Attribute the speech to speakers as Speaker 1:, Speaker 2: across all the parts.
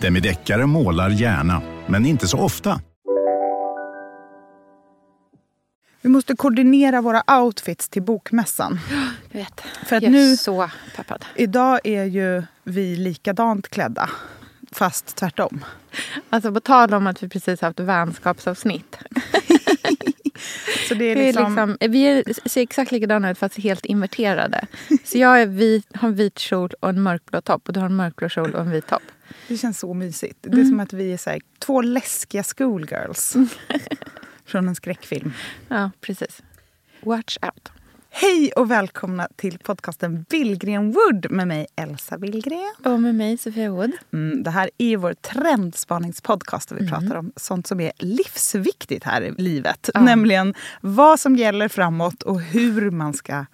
Speaker 1: Demideckare målar gärna, men inte så ofta.
Speaker 2: Vi måste koordinera våra outfits till bokmässan.
Speaker 3: Jag vet.
Speaker 2: För att
Speaker 3: jag är
Speaker 2: nu-
Speaker 3: så peppad.
Speaker 2: Idag är ju vi likadant klädda, fast tvärtom.
Speaker 3: Alltså på tal om att vi precis haft vänskapsavsnitt.
Speaker 2: Så det är
Speaker 3: Det är
Speaker 2: liksom,
Speaker 3: liksom, vi är, ser exakt likadana ut fast helt inverterade. Så jag är vit, har en vit kjol och en mörkblå topp och du har en mörkblå kjol och en vit topp.
Speaker 2: Det känns så mysigt. Det
Speaker 3: Mm.
Speaker 2: är som att vi är så här, två läskiga schoolgirls. Från en skräckfilm.
Speaker 3: Ja, precis. Watch out.
Speaker 2: Hej och välkomna till podcasten Billgren Wood med mig Elsa Billgren.
Speaker 3: Och med mig Sofia Wood.
Speaker 2: Mm, det här är vår trendspaningspodcast där vi
Speaker 3: Mm.
Speaker 2: pratar om sånt som är livsviktigt här i livet. Nämligen vad som gäller framåt och hur man ska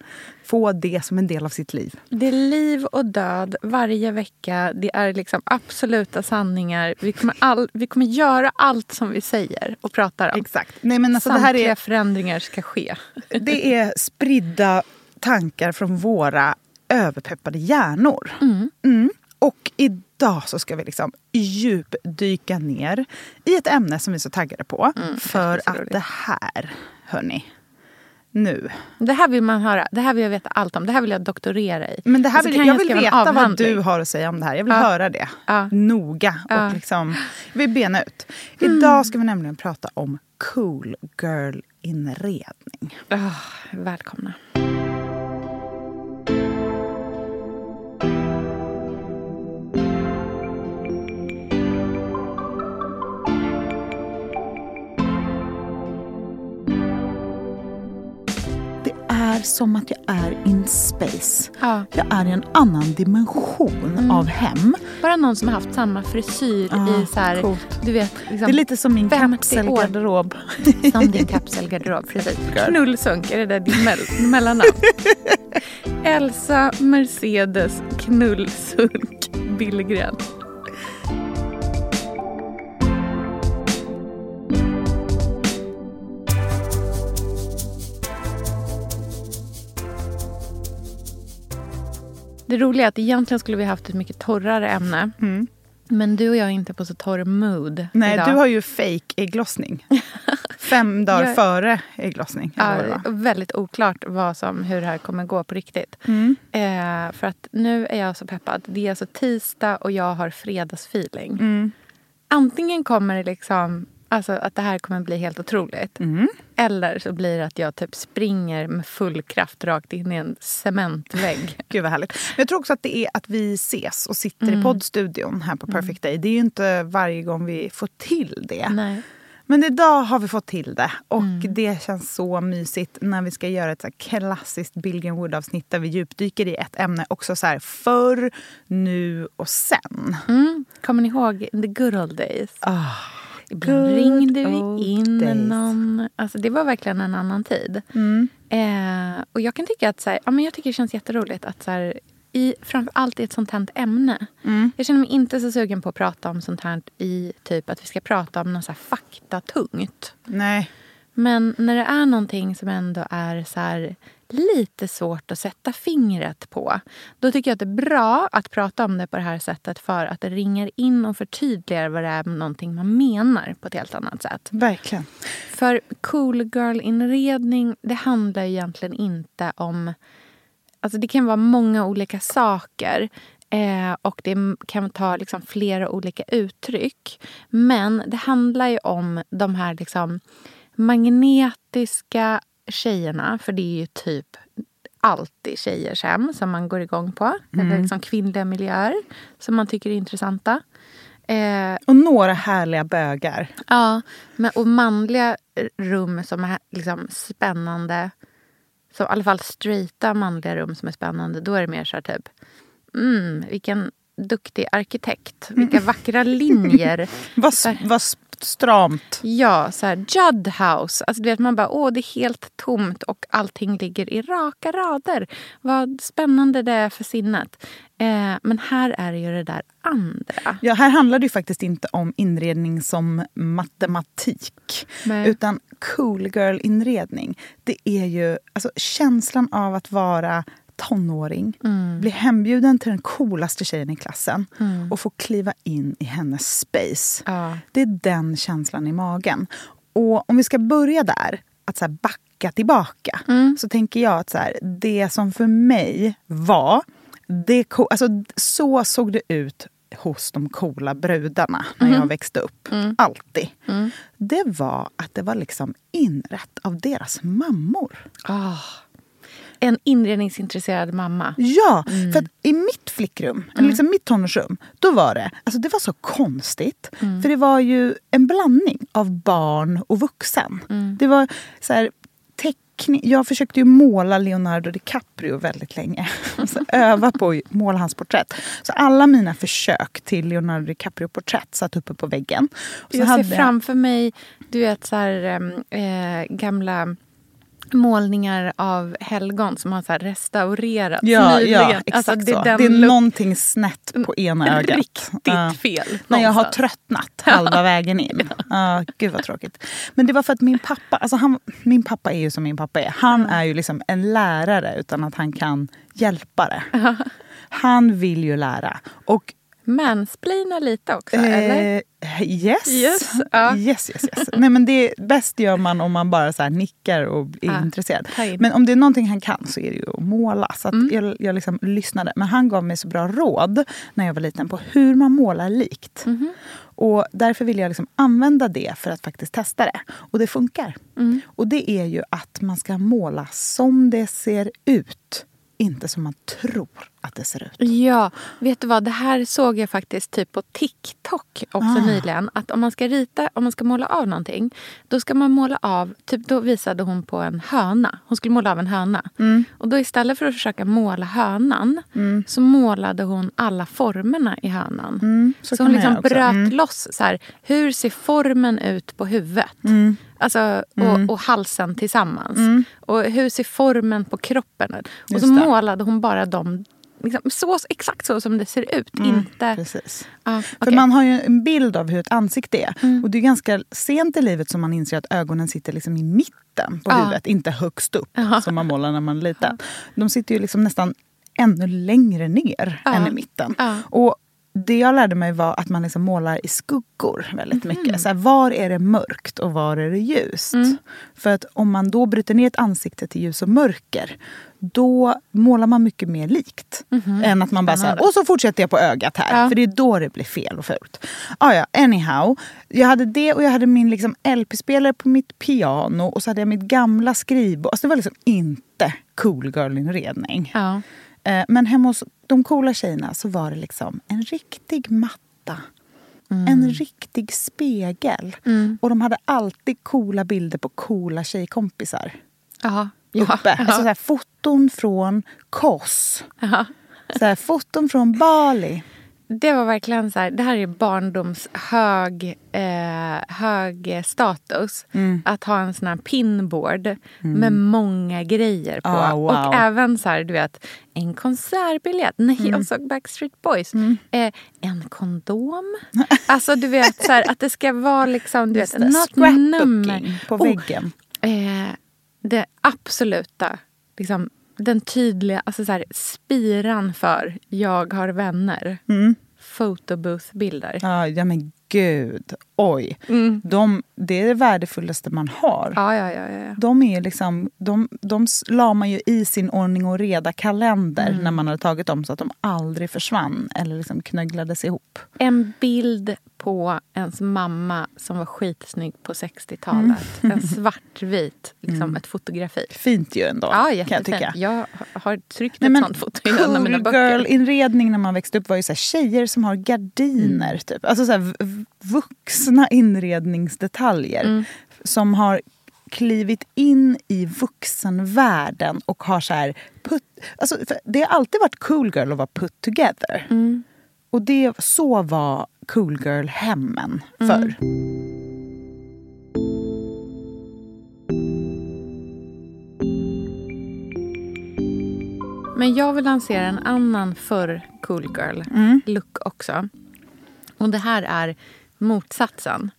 Speaker 2: få det som en del av sitt liv.
Speaker 3: Det är liv och död varje vecka. Det är liksom absoluta sanningar. Vi kommer, all, vi kommer göra allt som vi säger och pratar om.
Speaker 2: Exakt. Nej, men alltså, det här
Speaker 3: Samtliga
Speaker 2: är,
Speaker 3: förändringar ska ske.
Speaker 2: det är spridda tankar från våra överpeppade hjärnor. Mm. Och idag så ska vi liksom djupdyka ner i ett ämne som vi är så taggade på. för
Speaker 3: är så
Speaker 2: att det här, hörni, nu.
Speaker 3: Det här vill man höra. Det här vill jag veta allt om. Det här vill jag doktorera i.
Speaker 2: Men det här vill,
Speaker 3: kan
Speaker 2: jag vill veta vad du har att säga om det här. Jag vill
Speaker 3: Ja.
Speaker 2: höra det
Speaker 3: Ja.
Speaker 2: noga.
Speaker 3: Ja.
Speaker 2: Och liksom, jag vill bena ut. Idag ska vi nämligen prata om cool girl-inredning.
Speaker 3: Ah, välkomna.
Speaker 2: Är som att jag är in space.
Speaker 3: Ja.
Speaker 2: Jag är i en annan dimension av hem.
Speaker 3: Bara någon som har haft samma frisyr
Speaker 2: Ja,
Speaker 3: i så här,
Speaker 2: coolt.
Speaker 3: du vet, liksom,
Speaker 2: Det är lite som min
Speaker 3: 50 år.
Speaker 2: kapselgarderob.
Speaker 3: som din kapselgarderob. Precis. Knullsunk, är det där din mell- mellannamn? Elsa Mercedes Knullsunk Billgren. Det roliga är att egentligen skulle vi haft ett mycket torrare ämne. Men du och jag är inte på så torr mood
Speaker 2: Nej,
Speaker 3: idag.
Speaker 2: du har ju fake ägglossning. Fem dagar
Speaker 3: Jag-
Speaker 2: före ägglossning.
Speaker 3: Ja, väldigt oklart vad som, hur det här kommer gå på riktigt.
Speaker 2: Mm.
Speaker 3: Eh, för att nu är jag så peppad. Det är alltså tisdag och jag har fredagsfeeling.
Speaker 2: Mm.
Speaker 3: Antingen kommer det liksom, alltså att det här kommer bli helt otroligt.
Speaker 2: Mm.
Speaker 3: Eller så blir det att jag typ springer med full kraft rakt in i en cementvägg.
Speaker 2: Gud vad härligt. Men jag tror också att det är att vi ses och sitter
Speaker 3: Mm.
Speaker 2: i poddstudion här på Perfect Day. Det är ju inte varje gång vi får till det.
Speaker 3: Nej.
Speaker 2: Men idag har vi fått till det. Och
Speaker 3: Mm.
Speaker 2: det känns så mysigt när vi ska göra ett så klassiskt Billgren Wood-avsnitt där vi djupdyker i ett ämne. Också så här förr, nu och sen.
Speaker 3: Mm. Kommer ni ihåg the good old days?
Speaker 2: Ah,
Speaker 3: Ibland
Speaker 2: Good
Speaker 3: ringde vi
Speaker 2: old
Speaker 3: in
Speaker 2: days.
Speaker 3: någon. Alltså det var verkligen en annan tid.
Speaker 2: Mm.
Speaker 3: Eh, och jag kan tycka att så här, ja, men jag tycker det känns jätteroligt att så här, i, framför allt i ett sånt här ämne.
Speaker 2: Mm.
Speaker 3: Jag känner mig inte så sugen på att prata om sånt här i typ att vi ska prata om något så här faktatungt.
Speaker 2: Nej.
Speaker 3: Men när det är någonting som ändå är så här lite svårt att sätta fingret på. Då tycker jag att det är bra att prata om det på det här sättet för att det ringar in och förtydligar vad det är någonting man menar på ett helt annat sätt.
Speaker 2: Verkligen.
Speaker 3: För cool girl-inredning, det handlar egentligen inte om... Alltså det kan vara många olika saker. Eh, och det kan ta liksom flera olika uttryck. Men det handlar ju om de här liksom magnetiska tjejerna. För det är ju typ alltid tjejers hem som man går igång på. Eller liksom kvinnliga miljöer som man tycker är intressanta. Eh,
Speaker 2: Och några härliga bögar.
Speaker 3: Ja, men, och manliga rum som är liksom spännande. Så i alla fall straighta manliga rum som är spännande. Då är det mer så här typ, mm, vilken duktig arkitekt. Vilka vackra linjer.
Speaker 2: Vad, vad s- stramt.
Speaker 3: Ja, så här Judd House. Alltså, du vet, man bara, åh, det är helt tomt och allting ligger i raka rader. Vad spännande det är för sinnet. Eh, men här är det ju det där andra.
Speaker 2: Ja, här handlar det ju faktiskt inte om inredning som matematik.
Speaker 3: Nej.
Speaker 2: Utan cool girl-inredning. Det är ju alltså, känslan av att vara tonåring, bli hembjuden till den coolaste tjejen i klassen och få kliva in i hennes space.
Speaker 3: Ja.
Speaker 2: Det är den känslan i magen. Och om vi ska börja där, att så här backa tillbaka, så tänker jag att så här, det som för mig var... Det, alltså, så såg det ut hos de coola brudarna när jag växte upp. Alltid. Det var att det var liksom inrätt av deras mammor.
Speaker 3: Ah. En inredningsintresserad mamma.
Speaker 2: Ja, för att i mitt flickrum, eller liksom mitt tonårsrum, då var det, alltså det var så konstigt. För det var ju en blandning av barn och vuxen. Det var så här, teckning, jag försökte ju måla Leonardo DiCaprio väldigt länge. Alltså, öva på att måla hans porträtt. Så alla mina försök till Leonardo DiCaprio-porträtt satt uppe på väggen. Och så
Speaker 3: Jag ser framför mig du vet, så här, eh, gamla målningar av helgon som har så restaurerats
Speaker 2: Ja,
Speaker 3: nyligen.
Speaker 2: ja exakt
Speaker 3: Alltså, det är
Speaker 2: så. Det är
Speaker 3: look-
Speaker 2: någonting snett på ena ögat.
Speaker 3: Riktigt fel.
Speaker 2: När jag har
Speaker 3: någonstans.
Speaker 2: tröttnat halva vägen in. Ja, gud vad tråkigt. Men det var för att min pappa, alltså han, min pappa är ju som min pappa är. Han är ju liksom en lärare utan att han kan hjälpa det. Han vill ju lära. Och
Speaker 3: Mansplaina lite också, eller?
Speaker 2: Eh, yes.
Speaker 3: Yes, ja.
Speaker 2: yes, yes, yes. Nej, men det bäst gör man om man bara så nickar och är
Speaker 3: Ja,
Speaker 2: intresserad. Men om det är någonting han kan så är det ju att måla. Så att
Speaker 3: Mm.
Speaker 2: jag, jag liksom lyssnade. Men han gav mig så bra råd när jag var liten på hur man målar likt.
Speaker 3: Mhm.
Speaker 2: Och därför vill jag liksom använda det för att faktiskt testa det. Och det funkar.
Speaker 3: Mm.
Speaker 2: Och det är ju att man ska måla som det ser ut. Inte som man tror att det ser ut.
Speaker 3: Ja, vet du vad? Det här såg jag faktiskt typ på TikTok också
Speaker 2: Ah.
Speaker 3: nyligen. Att om man ska rita, om man ska måla av någonting, då ska man måla av, typ då visade hon på en höna. Hon skulle måla av en höna.
Speaker 2: Mm.
Speaker 3: Och då istället för att försöka måla hönan så målade hon alla formerna i hönan.
Speaker 2: Mm, så
Speaker 3: så hon liksom bröt
Speaker 2: Mm.
Speaker 3: loss så här, hur ser formen ut på huvudet? Alltså, och, och halsen tillsammans. Och hur ser formen på kroppen ut? Och
Speaker 2: Just
Speaker 3: så
Speaker 2: det.
Speaker 3: målade hon bara dem liksom, så, exakt så som det ser ut. Inte...
Speaker 2: Precis.
Speaker 3: Ja,
Speaker 2: För
Speaker 3: okej.
Speaker 2: man har ju en bild av hur ett ansikte är. Och det är ganska sent i livet som man inser att ögonen sitter liksom i mitten på
Speaker 3: Ja.
Speaker 2: huvudet, inte högst upp som man målar när man är liten. De sitter ju liksom nästan ännu längre ner än i mitten. Och det jag lärde mig var att man liksom målar i skuggor väldigt
Speaker 3: Mhm.
Speaker 2: mycket. Så här, var är det mörkt och var är det ljust?
Speaker 3: Mm.
Speaker 2: För att om man då bryter ner ett ansikte till ljus och mörker då målar man mycket mer likt. Än att man bara säger
Speaker 3: Mhm.
Speaker 2: Och så fortsätter jag på ögat här.
Speaker 3: Ja.
Speaker 2: För det är då det blir fel och fult. Ah, ja, anyhow. Jag hade det och jag hade min liksom LP-spelare på mitt piano och så hade jag mitt gamla skrivbord. Alltså det var liksom inte cool girl-inredning.
Speaker 3: Ja.
Speaker 2: Eh, Men hemma hos de coola tjejerna så var det liksom en riktig matta.
Speaker 3: Mm.
Speaker 2: En riktig spegel. Och de hade alltid coola bilder på coola tjejkompisar.
Speaker 3: Jaha. Ja.
Speaker 2: Uppe. Alltså så här, foton från Kos.
Speaker 3: Ja.
Speaker 2: Så här, foton från Bali.
Speaker 3: Det var verkligen så här, det här är barndoms hög, eh, hög status.
Speaker 2: Mm.
Speaker 3: Att ha en sån här pinboard med många grejer på.
Speaker 2: Ah, wow.
Speaker 3: Och även så här, du vet, en konsertbiljett. Nej,
Speaker 2: Mm.
Speaker 3: jag såg Backstreet Boys. Eh, en kondom. Alltså du vet, så här, att det ska vara liksom, du vet,
Speaker 2: Just det,
Speaker 3: något nummer.
Speaker 2: på
Speaker 3: Oh,
Speaker 2: väggen.
Speaker 3: Eh, det absoluta, liksom, den tydliga alltså så här, spiran för jag har vänner.
Speaker 2: Mm.
Speaker 3: Photobooth-bilder.
Speaker 2: Ja, ja men gud. Oj. De, det är det värdefullaste man har.
Speaker 3: Ja, ja, ja. ja.
Speaker 2: De, är liksom, de, de la man ju i sin ordning och reda kalender när man hade tagit dem så att de aldrig försvann eller liksom knögglades ihop.
Speaker 3: En bild på ens mamma som var skitsnygg på 60-talet. En svartvit, liksom ett fotografi.
Speaker 2: Fint ju ändå,
Speaker 3: Ja,
Speaker 2: kan jag tycka.
Speaker 3: Jag har tryckt
Speaker 2: Nej,
Speaker 3: ett sånt foto i en av mina
Speaker 2: cool
Speaker 3: böcker.
Speaker 2: girl-inredning när man växte upp var ju så här, tjejer som har gardiner.
Speaker 3: Mm.
Speaker 2: Typ. Alltså så här, vuxna inredningsdetaljer
Speaker 3: Mm.
Speaker 2: som har klivit in i vuxenvärlden och har så här... Put, alltså, det har alltid varit cool girl att vara put together.
Speaker 3: Mm.
Speaker 2: och det, så var cool girl-hemmen förr.
Speaker 3: Men jag vill lansera en annan för cool girl look också. Och det här är motsatsen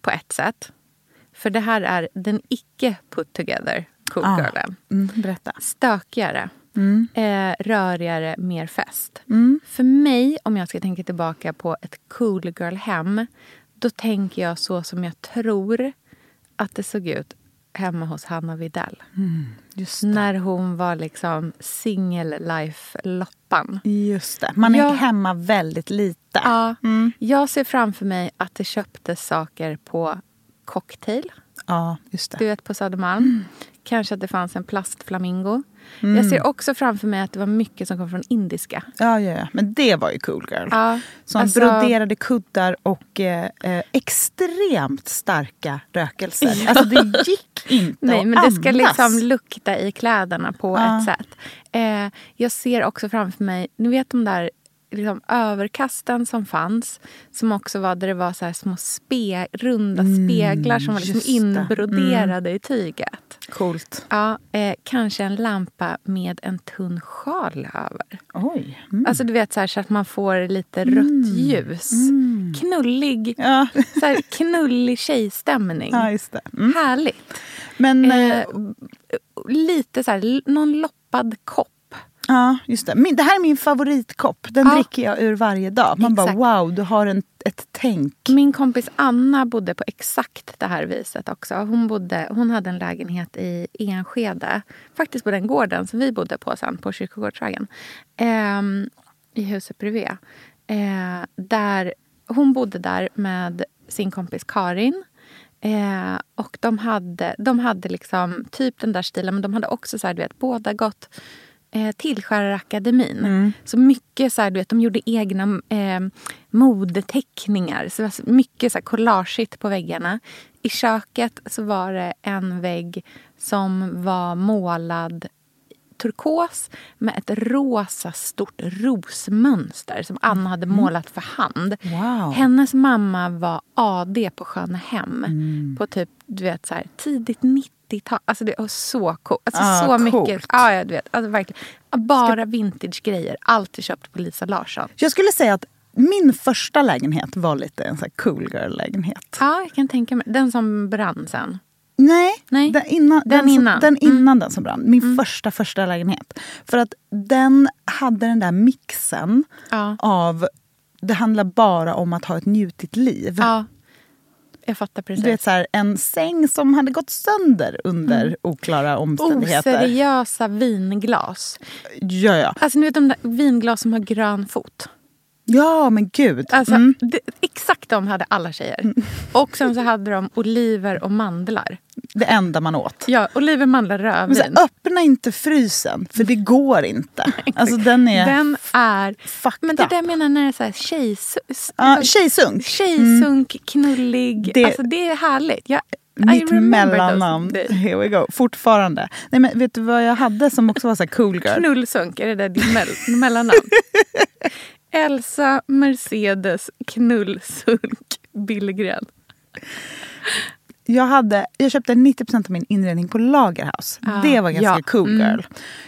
Speaker 3: på ett sätt. För det här är den icke put together cool
Speaker 2: Ah.
Speaker 3: girlen.
Speaker 2: Mm, berätta.
Speaker 3: Stökigare, eh, rörigare, mer fest.
Speaker 2: Mm.
Speaker 3: För mig, om jag ska tänka tillbaka på ett cool girl-hem då tänker jag så som jag tror att det såg ut hemma hos Hanna Videll.
Speaker 2: Just det.
Speaker 3: När hon var liksom single life-loppan.
Speaker 2: Just det. Man är
Speaker 3: Ja.
Speaker 2: hemma väldigt lite.
Speaker 3: Ja, Jag ser framför mig att det köptes saker på Cocktail,
Speaker 2: Ja, just
Speaker 3: du
Speaker 2: det.
Speaker 3: vet på Södermalm. Kanske att det fanns en plastflamingo. Jag ser också framför mig att det var mycket som kom från indiska.
Speaker 2: Ja, ja, ja. Men det var ju cool girl.
Speaker 3: Ja,
Speaker 2: Som
Speaker 3: alltså-
Speaker 2: broderade kuddar och eh, eh, extremt starka rökelser. Alltså det gick inte
Speaker 3: Nej,
Speaker 2: att
Speaker 3: men det ska
Speaker 2: andas.
Speaker 3: liksom lukta i kläderna på
Speaker 2: Ja.
Speaker 3: ett sätt. Eh, jag ser också framför mig, ni vet de där liksom, överkasten som fanns. Som också var där det var så här små spe, runda speglar som var liksom
Speaker 2: Mm,
Speaker 3: inbroderade i tyget.
Speaker 2: Coolt.
Speaker 3: Ja, eh, kanske en lampa med en tunn sjal över.
Speaker 2: Oj. Mm.
Speaker 3: Alltså du vet så, här, så att man får lite rött ljus. Knullig,
Speaker 2: Ja.
Speaker 3: så här, knullig tjejstämning.
Speaker 2: ja, just det. Mm.
Speaker 3: Härligt.
Speaker 2: Men eh,
Speaker 3: Eh, lite så här, någon loppad kopp.
Speaker 2: Ja, just det. Min, det här är min favoritkopp. Den
Speaker 3: Ja.
Speaker 2: dricker jag ur varje dag. Man
Speaker 3: Exakt.
Speaker 2: bara wow, du har en, ett tänk.
Speaker 3: Min kompis Anna bodde på exakt det här viset också. Hon, bodde, hon hade en lägenhet i Enskede. Faktiskt på den gården som vi bodde på sen, på Kyrkogårdsvägen. Ehm, I huset bredvid. Eh, där, hon bodde där med sin kompis Karin. Eh, och de hade, de hade liksom typ den där stilen, men de hade också så här, du vet, båda gått eh, Tillskärarakademin. Så mycket så här, du vet, de gjorde egna eh, modeteckningar. Så det var mycket så här collageigt på väggarna. I köket så var det en vägg som var målad turkos med ett rosa stort rosmönster som Anna hade målat för hand.
Speaker 2: Wow.
Speaker 3: Hennes mamma var AD på Skönehem på typ du vet så här, tidigt 90-tal. Alltså det var så coolt. Alltså
Speaker 2: Ah,
Speaker 3: så
Speaker 2: coolt.
Speaker 3: mycket. Ja, ja, du vet. Alltså verkligen. Bara vintage-grejer. Alltid köpt på Lisa Larsson.
Speaker 2: Jag skulle säga att min första lägenhet var lite en sån cool girl-lägenhet.
Speaker 3: Ja, jag kan tänka mig. Den som brann sen.
Speaker 2: Nej,
Speaker 3: Nej.
Speaker 2: Den, innan,
Speaker 3: Den
Speaker 2: den,
Speaker 3: innan.
Speaker 2: Som, den innan den som brann. Min första första lägenhet. För att den hade den där mixen
Speaker 3: Ja.
Speaker 2: av... Det handlar bara om att ha ett njutigt liv.
Speaker 3: Ja. Jag fattar precis.
Speaker 2: Du vet, så här, en säng som hade gått sönder under oklara omständigheter.
Speaker 3: Oseriösa vinglas.
Speaker 2: Ja, ja.
Speaker 3: Alltså ni vet de där vinglas som har grön fot.
Speaker 2: ja, men gud.
Speaker 3: Alltså,
Speaker 2: Mm.
Speaker 3: det, exakt de hade alla tjejer. Och sen så hade de oliver och mandlar.
Speaker 2: Det enda man åt.
Speaker 3: Ja, oliver, mandlar,
Speaker 2: Men
Speaker 3: rödvin.
Speaker 2: så här, öppna inte frysen, för det går inte. Alltså den är
Speaker 3: Den är... Men det
Speaker 2: up.
Speaker 3: där jag menar när det är så här tjejs,
Speaker 2: Ja, tjejsunk.
Speaker 3: tjejsunk, knullig.
Speaker 2: Det-
Speaker 3: alltså det är härligt. Jag,
Speaker 2: Mitt
Speaker 3: those
Speaker 2: mellannamn. Here we go. Fortfarande. Nej, men vet du vad jag hade som också var så cool girl?
Speaker 3: Knullsunk, är det där ditt mell- mellannamn? Elsa Mercedes Knullsunk Billgren.
Speaker 2: Jag, hade, jag köpte 90% av min inredning på Lagerhaus.
Speaker 3: Ah,
Speaker 2: det var ganska
Speaker 3: ja.
Speaker 2: cool
Speaker 3: Mm.
Speaker 2: girl.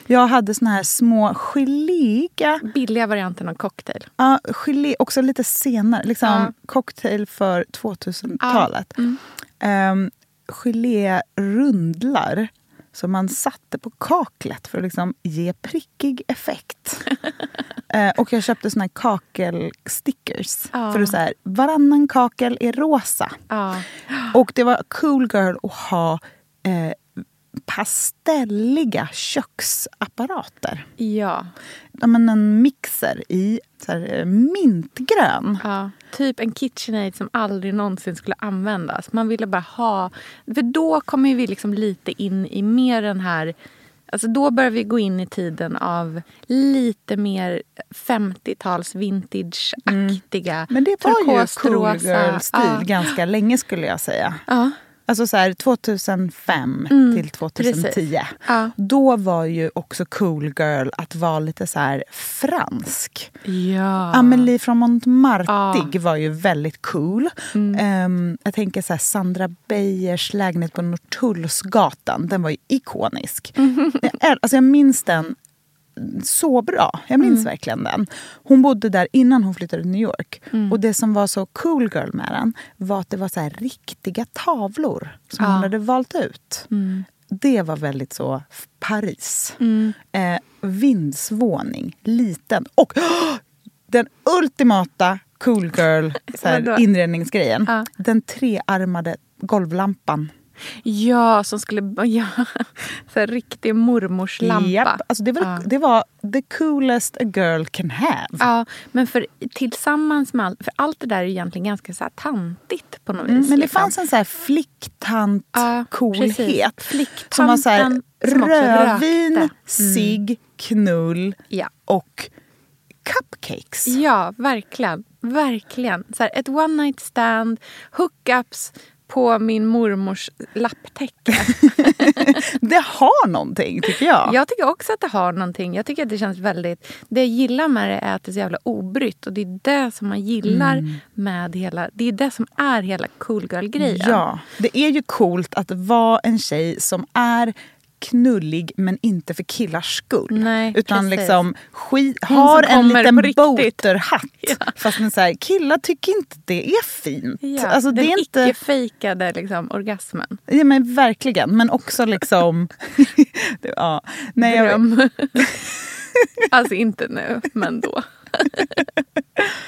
Speaker 2: Jag hade såna här små geléiga...
Speaker 3: Billiga varianten av cocktail.
Speaker 2: Ja, gelé, också lite senare. Liksom
Speaker 3: Ja.
Speaker 2: cocktail för 2000-talet.
Speaker 3: Mm.
Speaker 2: Um, gelérundlar som man satte på kaklet för att liksom ge prickig effekt. Eh, och jag köpte såna här kakelstickers.
Speaker 3: Ja.
Speaker 2: För att så här, varannan kakel är rosa.
Speaker 3: Ja.
Speaker 2: Och det var cool girl att ha eh, pastelliga köksapparater.
Speaker 3: ja.
Speaker 2: Ja, men en mixer i så här, eh, mintgrön.
Speaker 3: Ja, typ en KitchenAid som aldrig någonsin skulle användas. Man ville bara ha... För då kommer vi liksom lite in i mer den här... Alltså då börjar vi gå in i tiden av lite mer 50-tals vintage-aktiga.
Speaker 2: Men det var ju cool girl-stil
Speaker 3: Ja.
Speaker 2: ganska länge skulle jag säga.
Speaker 3: Ja.
Speaker 2: Alltså så här 2005
Speaker 3: Mm,
Speaker 2: till 2010.
Speaker 3: precis. Ja.
Speaker 2: Då var ju också cool girl att vara lite så här fransk.
Speaker 3: Ja.
Speaker 2: Amelie från Montmartre var ju väldigt cool.
Speaker 3: Mm.
Speaker 2: Ehm, jag tänker så här, Sandra Beijers lägenhet på Norrtullsgatan. Den var ju ikonisk. Jag, äl- alltså jag minns den så bra. Jag minns verkligen den. Hon bodde där innan hon flyttade till New York. Och det som var så cool girl med den var att det var så riktiga tavlor som hon hade valt ut. Det var väldigt så Paris. Eh, vindsvåning, liten. Och den ultimata cool girl så här,
Speaker 3: Vadå?
Speaker 2: inredningsgrejen.
Speaker 3: Ja.
Speaker 2: Den trearmade golvlampan.
Speaker 3: Ja, som skulle... Ja, så här, riktig mormors lampa.
Speaker 2: Japp, alltså det, var,
Speaker 3: Ja.
Speaker 2: det var the coolest a girl can have.
Speaker 3: Ja, men för, tillsammans med allt... För allt det där är egentligen ganska så här tantigt på något vis.
Speaker 2: Mm, men det
Speaker 3: liksom.
Speaker 2: fanns en så här flicktant
Speaker 3: Ja,
Speaker 2: coolhet.
Speaker 3: precis.
Speaker 2: Som var så här,
Speaker 3: Flicktanten
Speaker 2: rödvin,
Speaker 3: rökte.
Speaker 2: cigg, knull
Speaker 3: Ja.
Speaker 2: och cupcakes.
Speaker 3: Ja, verkligen. Verkligen. Så här, ett one night stand, hookups på min mormors lapptäcke.
Speaker 2: Det har någonting tycker jag.
Speaker 3: Jag tycker också att det har någonting. Jag tycker att det känns väldigt... Det jag gillar med det är att det är så jävla obrytt. Och det är det som man gillar
Speaker 2: Mm.
Speaker 3: med hela... Det är det som är hela cool girl-grejen.
Speaker 2: Ja, det är ju coolt att vara en tjej som är knullig men inte för killars skull.
Speaker 3: Nej,
Speaker 2: Utan
Speaker 3: precis.
Speaker 2: liksom skit, har en liten
Speaker 3: riktigt.
Speaker 2: boaterhatt. Fast så här, killar tycker inte det är fint.
Speaker 3: Ja,
Speaker 2: alltså, det
Speaker 3: den
Speaker 2: är inte,
Speaker 3: icke-fejkade liksom, orgasmen.
Speaker 2: ja, men verkligen, men också liksom... ja. Nej, jag,
Speaker 3: Dröm. alltså inte nu, men då.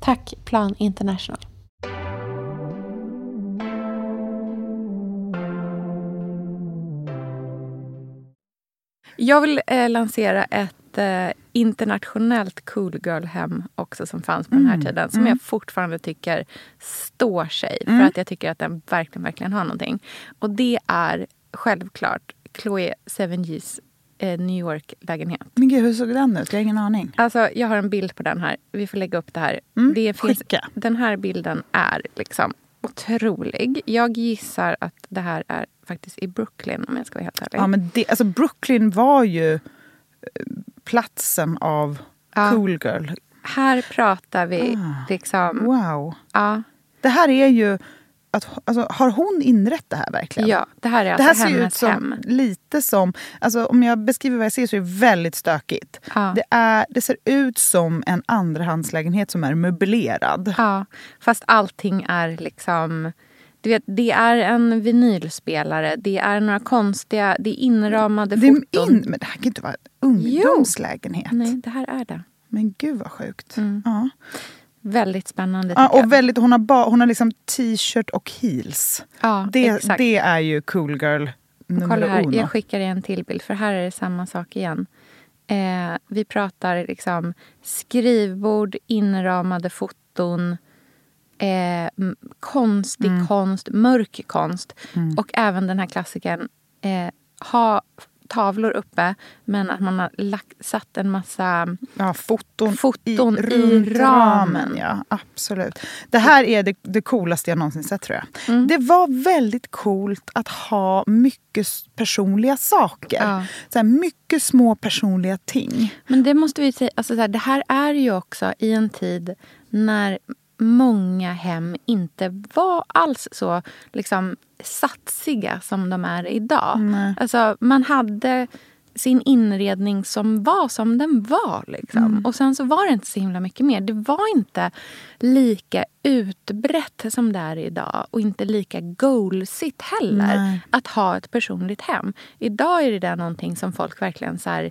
Speaker 3: Tack Plan International. Jag vill eh, lansera ett eh, internationellt cool girl-hem också som fanns på den här tiden. Som jag fortfarande tycker står sig. För att jag tycker att den verkligen, verkligen har någonting. Och det är självklart Chloe Sevigny's eh, New York-lägenhet.
Speaker 2: Men gud, hur såg den ut? Jag har ingen aning.
Speaker 3: Alltså, jag har en bild på den här. Vi får lägga upp det här.
Speaker 2: Mm,
Speaker 3: det finns,
Speaker 2: skicka.
Speaker 3: den här bilden är liksom otrolig. Jag gissar att det här är faktiskt i Brooklyn om jag ska vara helt ärlig.
Speaker 2: Ja, men det, alltså Brooklyn var ju eh, platsen av
Speaker 3: Ja.
Speaker 2: cool girl.
Speaker 3: Här pratar vi
Speaker 2: Ah.
Speaker 3: liksom...
Speaker 2: Wow.
Speaker 3: Ja,
Speaker 2: Det här är ju... Att, alltså, har hon inrett det här verkligen?
Speaker 3: ja, det här är
Speaker 2: Det
Speaker 3: alltså
Speaker 2: här ser ju ut som,
Speaker 3: hem.
Speaker 2: lite som... Alltså, om jag beskriver vad jag ser så är det väldigt stökigt.
Speaker 3: Ja.
Speaker 2: Det, är, det ser ut som en andrahandslägenhet som är möblerad.
Speaker 3: Ja, fast allting är liksom... Du vet, det är en vinylspelare, det är några konstiga... Det är inramade
Speaker 2: Det är
Speaker 3: foton.
Speaker 2: in, men det här kan inte vara en ungdomslägenhet.
Speaker 3: Nej, det här är det.
Speaker 2: Men gud vad sjukt.
Speaker 3: Mm.
Speaker 2: Ja.
Speaker 3: Väldigt spännande
Speaker 2: Ja, och väldigt, hon har, ba, hon har liksom t-shirt och heels.
Speaker 3: Ja,
Speaker 2: Det,
Speaker 3: exakt.
Speaker 2: det är ju cool girl nummer
Speaker 3: Kolla här,
Speaker 2: uno.
Speaker 3: jag skickar dig en till bild för här är det samma sak igen. Eh, vi pratar liksom skrivbord, inramade foton, eh, konstig
Speaker 2: Mm.
Speaker 3: konst, mörk konst och även den här klassikern eh, ha tavlor uppe men att man har lagt, satt en massa
Speaker 2: Ja, foton,
Speaker 3: Foton i
Speaker 2: runt
Speaker 3: ramen.
Speaker 2: Ja, absolut. Det här är det, det coolaste jag någonsin sett tror jag.
Speaker 3: Mm.
Speaker 2: Det var väldigt coolt att ha mycket personliga saker.
Speaker 3: Ja.
Speaker 2: Så här, mycket små personliga ting.
Speaker 3: Men det måste vi säga, alltså så här, det här är ju också i en tid när många hem inte var alls så liksom, satsiga som de är idag. Alltså, man hade sin inredning som var som den var. Liksom. Och sen så var det inte så himla mycket mer. Det var inte lika utbrett som det är idag och inte lika goalsigt heller
Speaker 2: Nej.
Speaker 3: att ha ett personligt hem. Idag är det där någonting som folk verkligen så här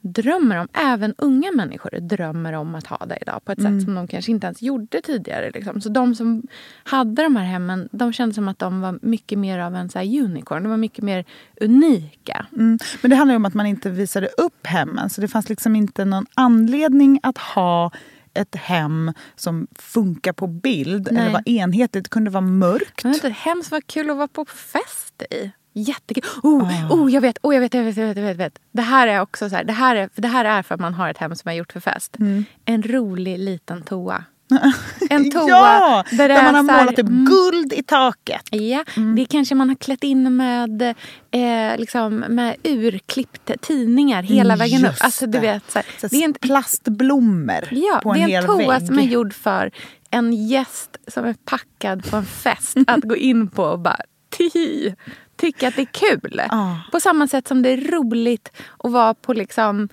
Speaker 3: drömmer om. Även unga människor drömmer om att ha det idag på ett sätt som de kanske inte ens gjorde tidigare. Liksom. Så de som hade de här hemmen de kände som att de var mycket mer av en så unicorn. De var mycket mer unika.
Speaker 2: Mm. Men det handlar om att man inte visade upp hemmen. Så det fanns liksom inte någon anledning att ha ett hem som funkar på bild
Speaker 3: Nej.
Speaker 2: eller var enhetligt. Det kunde vara mörkt.
Speaker 3: Men vet du, hemskt var kul att vara på fest i. Jättekul. Oh, oh, jag vet, oh, jag vet, jag vet, jag vet, jag vet. Det här är också så här, det här är, det här är för att man har ett hem som är gjort för fest. En rolig liten toa. En toa
Speaker 2: ja!
Speaker 3: där,
Speaker 2: Där
Speaker 3: är
Speaker 2: man har
Speaker 3: här-
Speaker 2: målat typ
Speaker 3: Mm.
Speaker 2: guld i taket.
Speaker 3: Ja, det kanske man har klätt in med, eh, liksom, med urklippta tidningar hela
Speaker 2: Mm,
Speaker 3: vägen upp.
Speaker 2: just
Speaker 3: Alltså, du vet, så här,
Speaker 2: Så
Speaker 3: det är en,
Speaker 2: plastblommor
Speaker 3: ja,
Speaker 2: på en
Speaker 3: det är
Speaker 2: hel
Speaker 3: en toa
Speaker 2: vägg.
Speaker 3: som är gjord för en gäst som är packad på en fest att gå in på och bara tihi, tycka att det är kul.
Speaker 2: Ja.
Speaker 3: På samma sätt som det är roligt att vara på liksom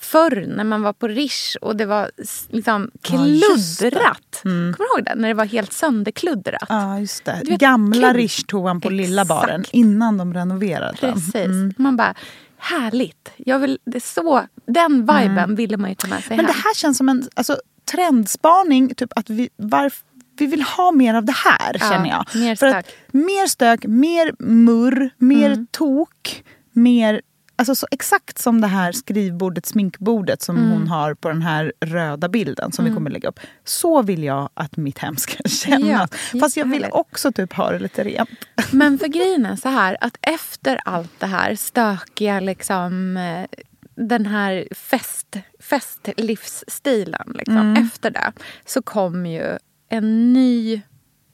Speaker 3: Förr när man var på Rish och det var liksom
Speaker 2: Ja, just det.
Speaker 3: kluddrat. Kommer du ihåg det? När det var helt sönderkluddrat.
Speaker 2: Ja, just det.
Speaker 3: Vet,
Speaker 2: Gamla. Rish-toan på Lilla
Speaker 3: Exakt.
Speaker 2: baren innan de renoverade den.
Speaker 3: Precis. Man bara, härligt. Jag vill, det så, den viben ville man ju ta med sig
Speaker 2: Men
Speaker 3: hem.
Speaker 2: det här känns som en alltså, trendspaning. Typ att vi, varf, vi vill ha mer av det här,
Speaker 3: Ja,
Speaker 2: känner jag.
Speaker 3: mer
Speaker 2: För
Speaker 3: stök.
Speaker 2: Att, mer stök, mer murr, mer
Speaker 3: Mm.
Speaker 2: tok, mer... Alltså så exakt som det här skrivbordet, sminkbordet som
Speaker 3: Mm.
Speaker 2: hon har på den här röda bilden som vi kommer lägga upp. Så vill jag att mitt hem ska kännas. Fast jag vill också typ ha det lite rent.
Speaker 3: Men för grejen är så här att efter allt det här stökiga liksom eh, den här fest, festlivsstilen. Liksom, Efter det så kom ju en ny,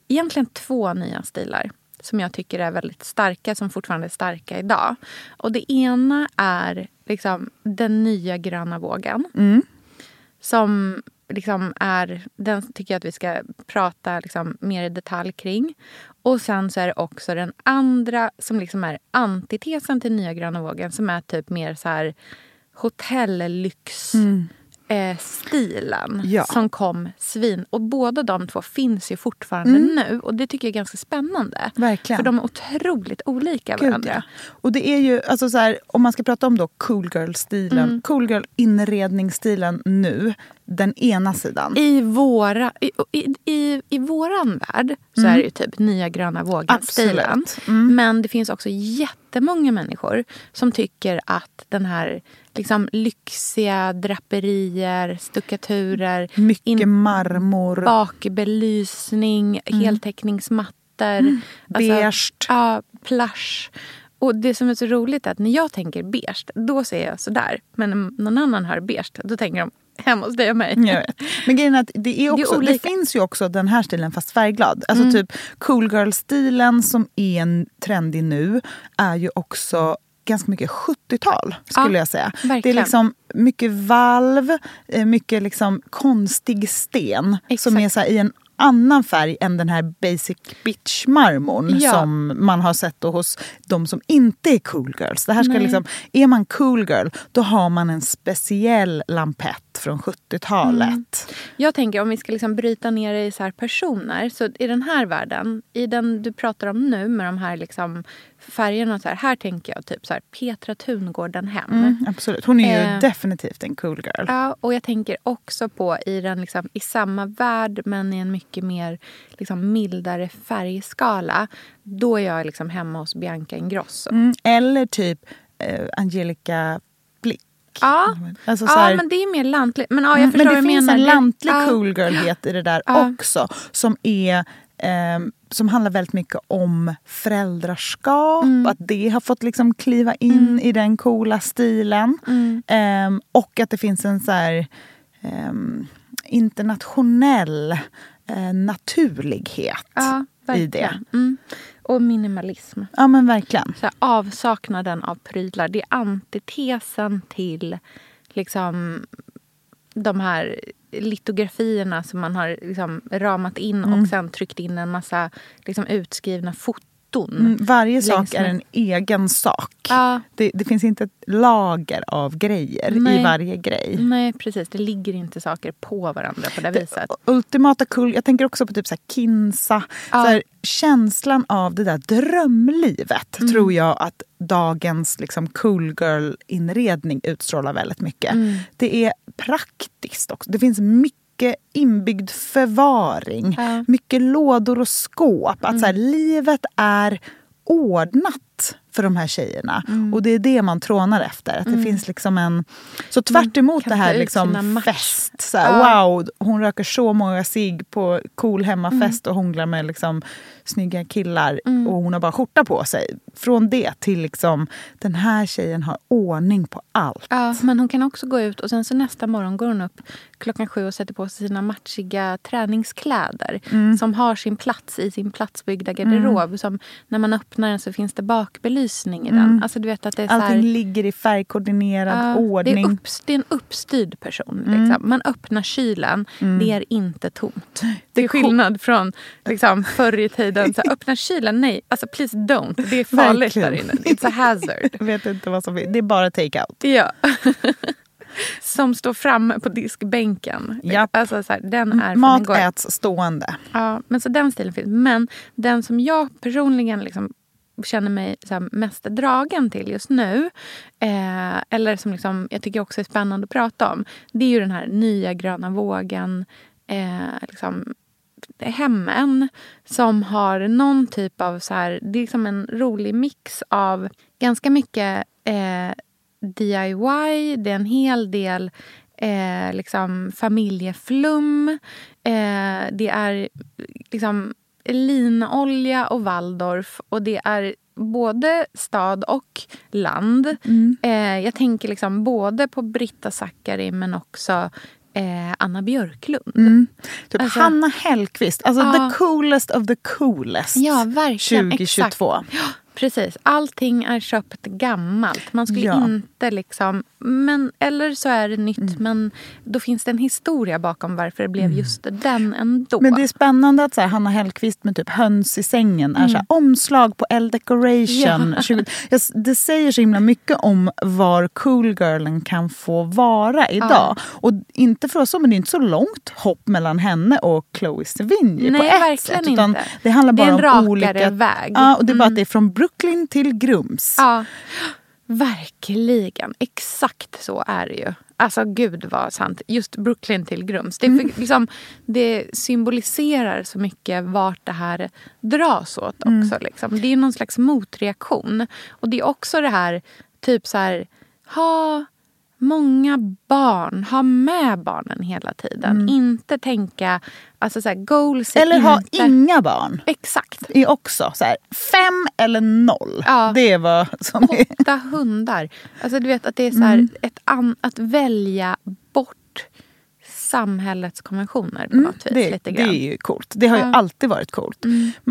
Speaker 3: egentligen två nya stilar som jag tycker är väldigt starka, som fortfarande är starka idag. Och det ena är liksom den nya gröna vågen. Som liksom är, den tycker jag att vi ska prata liksom mer i detalj kring. Och sen så är det också den andra som liksom är antitesen till nya gröna vågen som är typ mer så här hotellyx. Eh, stilen
Speaker 2: Ja.
Speaker 3: som kom svin. Och båda de två finns ju fortfarande nu. Och det tycker jag är ganska spännande.
Speaker 2: Verkligen.
Speaker 3: För de är otroligt olika
Speaker 2: Gud,
Speaker 3: varandra.
Speaker 2: ja. Och det är ju, alltså så här, om man ska prata om då cool girl-stilen,
Speaker 3: Mm.
Speaker 2: cool girl-inredningsstilen nu, den ena sidan.
Speaker 3: I, våra, i, i, i, I våran värld så är det ju typ nya gröna vågen-stilen.
Speaker 2: Mm.
Speaker 3: Men det finns också jättemånga människor som tycker att den här liksom, lyxiga draperier, stuckaturer,
Speaker 2: Mycket
Speaker 3: in-
Speaker 2: marmor.
Speaker 3: bakbelysning, heltäckningsmattor.
Speaker 2: beige.
Speaker 3: ja, plush. Och det som är så roligt är att när jag tänker beige, då säger jag sådär. Men när någon annan hör beige, då tänker de hemma hos dig och mig.
Speaker 2: Jag vet. Men grejen är att det, är också, det,
Speaker 3: olika.
Speaker 2: finns ju också den här stilen fast färgglad. Alltså typ cool girl-stilen som är en trendig nu är ju också ganska mycket 70-tal skulle
Speaker 3: Ja,
Speaker 2: jag säga. Det är
Speaker 3: verkligen.
Speaker 2: liksom mycket valv, eh, mycket liksom konstig sten som
Speaker 3: Exakt.
Speaker 2: är så i en annan färg än den här basic bitch-marmorn
Speaker 3: Ja.
Speaker 2: som man har sett då hos de som inte är cool girls. Det här ska
Speaker 3: Nej.
Speaker 2: liksom, är man cool girl, då har man en speciell lampett från 70-talet.
Speaker 3: Jag tänker om vi ska liksom bryta ner det i så här personer. Så i den här världen, i den du pratar om nu med de här liksom färgerna. och Så här, här tänker jag typ så här, Petra Tungården hem.
Speaker 2: Mm, absolut. Hon är ju
Speaker 3: Eh.
Speaker 2: definitivt en cool girl.
Speaker 3: Ja, och jag tänker också på i, den liksom, i samma värld men i en mycket mer liksom, mildare färgskala. Då är jag liksom hemma hos Bianca Ingrosso.
Speaker 2: Mm, eller typ eh, Angelica.
Speaker 3: Ja,
Speaker 2: Alltså, så
Speaker 3: ja
Speaker 2: här-
Speaker 3: men det är mer lantligt. Men, ja, jag
Speaker 2: Mm,
Speaker 3: förstår
Speaker 2: men det finns
Speaker 3: menar.
Speaker 2: en lantlig
Speaker 3: ja.
Speaker 2: cool girlhet i det där
Speaker 3: Ja.
Speaker 2: också. Som är eh, som handlar väldigt mycket om föräldraskap.
Speaker 3: Mm.
Speaker 2: Att det har fått liksom kliva in i den coola stilen.
Speaker 3: Mm.
Speaker 2: Eh, och att det finns en så här, ehm, internationell eh, naturlighet
Speaker 3: Ja,
Speaker 2: i det.
Speaker 3: Och minimalism.
Speaker 2: Ja men verkligen.
Speaker 3: Så här, avsaknaden av prylar, det är antitesen till liksom, de här litografierna som man har liksom, ramat in
Speaker 2: Mm.
Speaker 3: och sen tryckt in en massa liksom, utskrivna foton.
Speaker 2: Mm, varje sak är en egen sak.
Speaker 3: Ja,
Speaker 2: Det, det finns inte ett lager av grejer
Speaker 3: Nej.
Speaker 2: i varje grej.
Speaker 3: nej precis. Det ligger inte saker på varandra på det viset.
Speaker 2: Ultimata cool, jag tänker också på typ så här Kinsa.
Speaker 3: Ja.
Speaker 2: Så här, känslan av det där drömlivet
Speaker 3: Mm.
Speaker 2: tror jag att dagens liksom, cool girl-inredning utstrålar väldigt mycket.
Speaker 3: Mm.
Speaker 2: Det är praktiskt också. Det finns mycket inbyggd förvaring.
Speaker 3: Ja. Mm.
Speaker 2: Mycket lådor och skåp. Att så här, livet är ordnat för de här tjejerna.
Speaker 3: Mm.
Speaker 2: Och det är det man trånar efter. Att det finns liksom en... Så tvärt emot det här liksom fest. Så här,
Speaker 3: Ja.
Speaker 2: Wow, hon röker så många cigg på cool hemmafest
Speaker 3: Mm.
Speaker 2: och hånglar med liksom snygga killar och hon har bara skjorta på sig. Från det till liksom den här tjejen har ordning på allt.
Speaker 3: Ja, men hon kan också gå ut och sen så nästa morgon går hon upp klockan sju och sätter på sig sina machiga träningskläder
Speaker 2: Mm.
Speaker 3: som har sin plats i sin platsbyggda garderob. Som när man öppnar den så finns det bakbelysning i den. Alltså du vet att det är så här,
Speaker 2: Mm. Allting ligger i färgkoordinerad
Speaker 3: Ja,
Speaker 2: ordning. Mm.
Speaker 3: Det är, upps, det är en uppstyrd person. Liksom. Man öppnar kylen, det är inte tomt. Det är skillnad från liksom, förr i tiden. Så här, öppna kylen, nej. Alltså please don't. Det är farligt
Speaker 2: Verkligen.
Speaker 3: där inne. It's a hazard.
Speaker 2: Jag vet inte vad som är. Det är bara take-out.
Speaker 3: Ja. Som står framme på diskbänken.
Speaker 2: Japp.
Speaker 3: Alltså, så här, den är
Speaker 2: Mat
Speaker 3: igår.
Speaker 2: äts stående.
Speaker 3: Ja, men så den stilen finns. Men den som jag personligen liksom känner mig så här, mest dragen till just nu eh, eller som liksom, jag tycker också är spännande att prata om det är ju den här nya gröna vågen eh, liksom, hemmen som har någon typ av... så här, Det är liksom en rolig mix av ganska mycket eh, DIY. Det är en hel del eh, liksom familjeflum. Eh, det är liksom linolja och Waldorf. Och det är både stad och land. Eh, jag tänker liksom både på Britta Zackari men också eh, Anna Björklund.
Speaker 2: Typ
Speaker 3: Alltså-
Speaker 2: Hanna Hellquist, alltså
Speaker 3: Ja.
Speaker 2: the coolest of the coolest.
Speaker 3: Ja, verkligen.
Speaker 2: 2022.
Speaker 3: Exakt. Ja, precis. Allting är köpt gammalt. Man skulle
Speaker 2: Ja.
Speaker 3: inte liksom... Men, eller så är det nytt,
Speaker 2: Mm.
Speaker 3: men då finns det en historia bakom varför det blev just den ändå.
Speaker 2: Men det är spännande att så här, Hanna Hellquist med typ höns i sängen är så här, omslag på L Decoration.
Speaker 3: Mm. Ja.
Speaker 2: 20 Jag s- Det säger så himla mycket om var cool girlen kan få vara idag. Och inte för oss men det är inte så långt hopp mellan henne och Chloe Sevigny på
Speaker 3: Nej,
Speaker 2: ett
Speaker 3: verkligen
Speaker 2: sätt. Utan
Speaker 3: inte.
Speaker 2: det handlar
Speaker 3: Det är
Speaker 2: bara
Speaker 3: en
Speaker 2: om
Speaker 3: rakare
Speaker 2: olika...
Speaker 3: väg.
Speaker 2: Ja, och det är bara att det är från Brooklyn till Grums.
Speaker 3: Ja, verkligen. Exakt så är det ju. Alltså gud vad sant. Just Brooklyn till Grums. Det,
Speaker 2: Mm.
Speaker 3: liksom, det symboliserar så mycket vart det här dras åt
Speaker 2: Mm.
Speaker 3: också. Liksom. Det är någon slags motreaktion. Och det är också det här, typ så här, ha många barn, ha med barnen hela tiden. Inte tänka, alltså så här, goals är
Speaker 2: Mm. Eller ha
Speaker 3: inte...
Speaker 2: inga barn.
Speaker 3: Exakt.
Speaker 2: är också så här, fem eller noll.
Speaker 3: Ja.
Speaker 2: Det är vad som är...
Speaker 3: Åtta hundar. Alltså du vet att det är så här,
Speaker 2: Mm.
Speaker 3: ett an, att välja bort samhällets konventioner på något vis.
Speaker 2: Mm, Det,
Speaker 3: lite
Speaker 2: det
Speaker 3: grann.
Speaker 2: är ju coolt. Det har ju
Speaker 3: Ja.
Speaker 2: alltid varit coolt.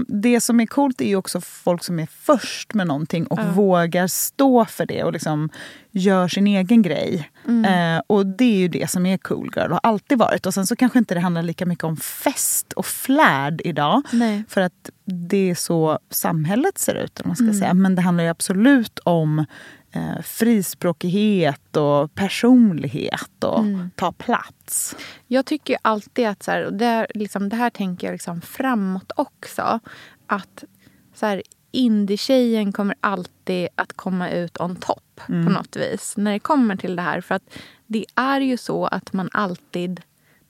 Speaker 2: Det som är coolt är ju också folk som är först med någonting och vågar stå för det och liksom gör sin egen grej.
Speaker 3: Mm.
Speaker 2: Eh, och det är ju det som är cool girl och har alltid varit. Och sen så kanske inte det handlar lika mycket om fest och flärd idag.
Speaker 3: Nej.
Speaker 2: För att det är så samhället ser ut. Eller man
Speaker 3: Mm.
Speaker 2: ska säga. Men det handlar ju absolut om eh, frispråkighet och personlighet och
Speaker 3: Mm.
Speaker 2: ta plats.
Speaker 3: Jag tycker alltid att, så här, och det, är liksom, det här tänker jag liksom framåt också, att så här, indie-tjejen kommer alltid att komma ut on top på något vis när det kommer till det här. För att det är ju så att man alltid...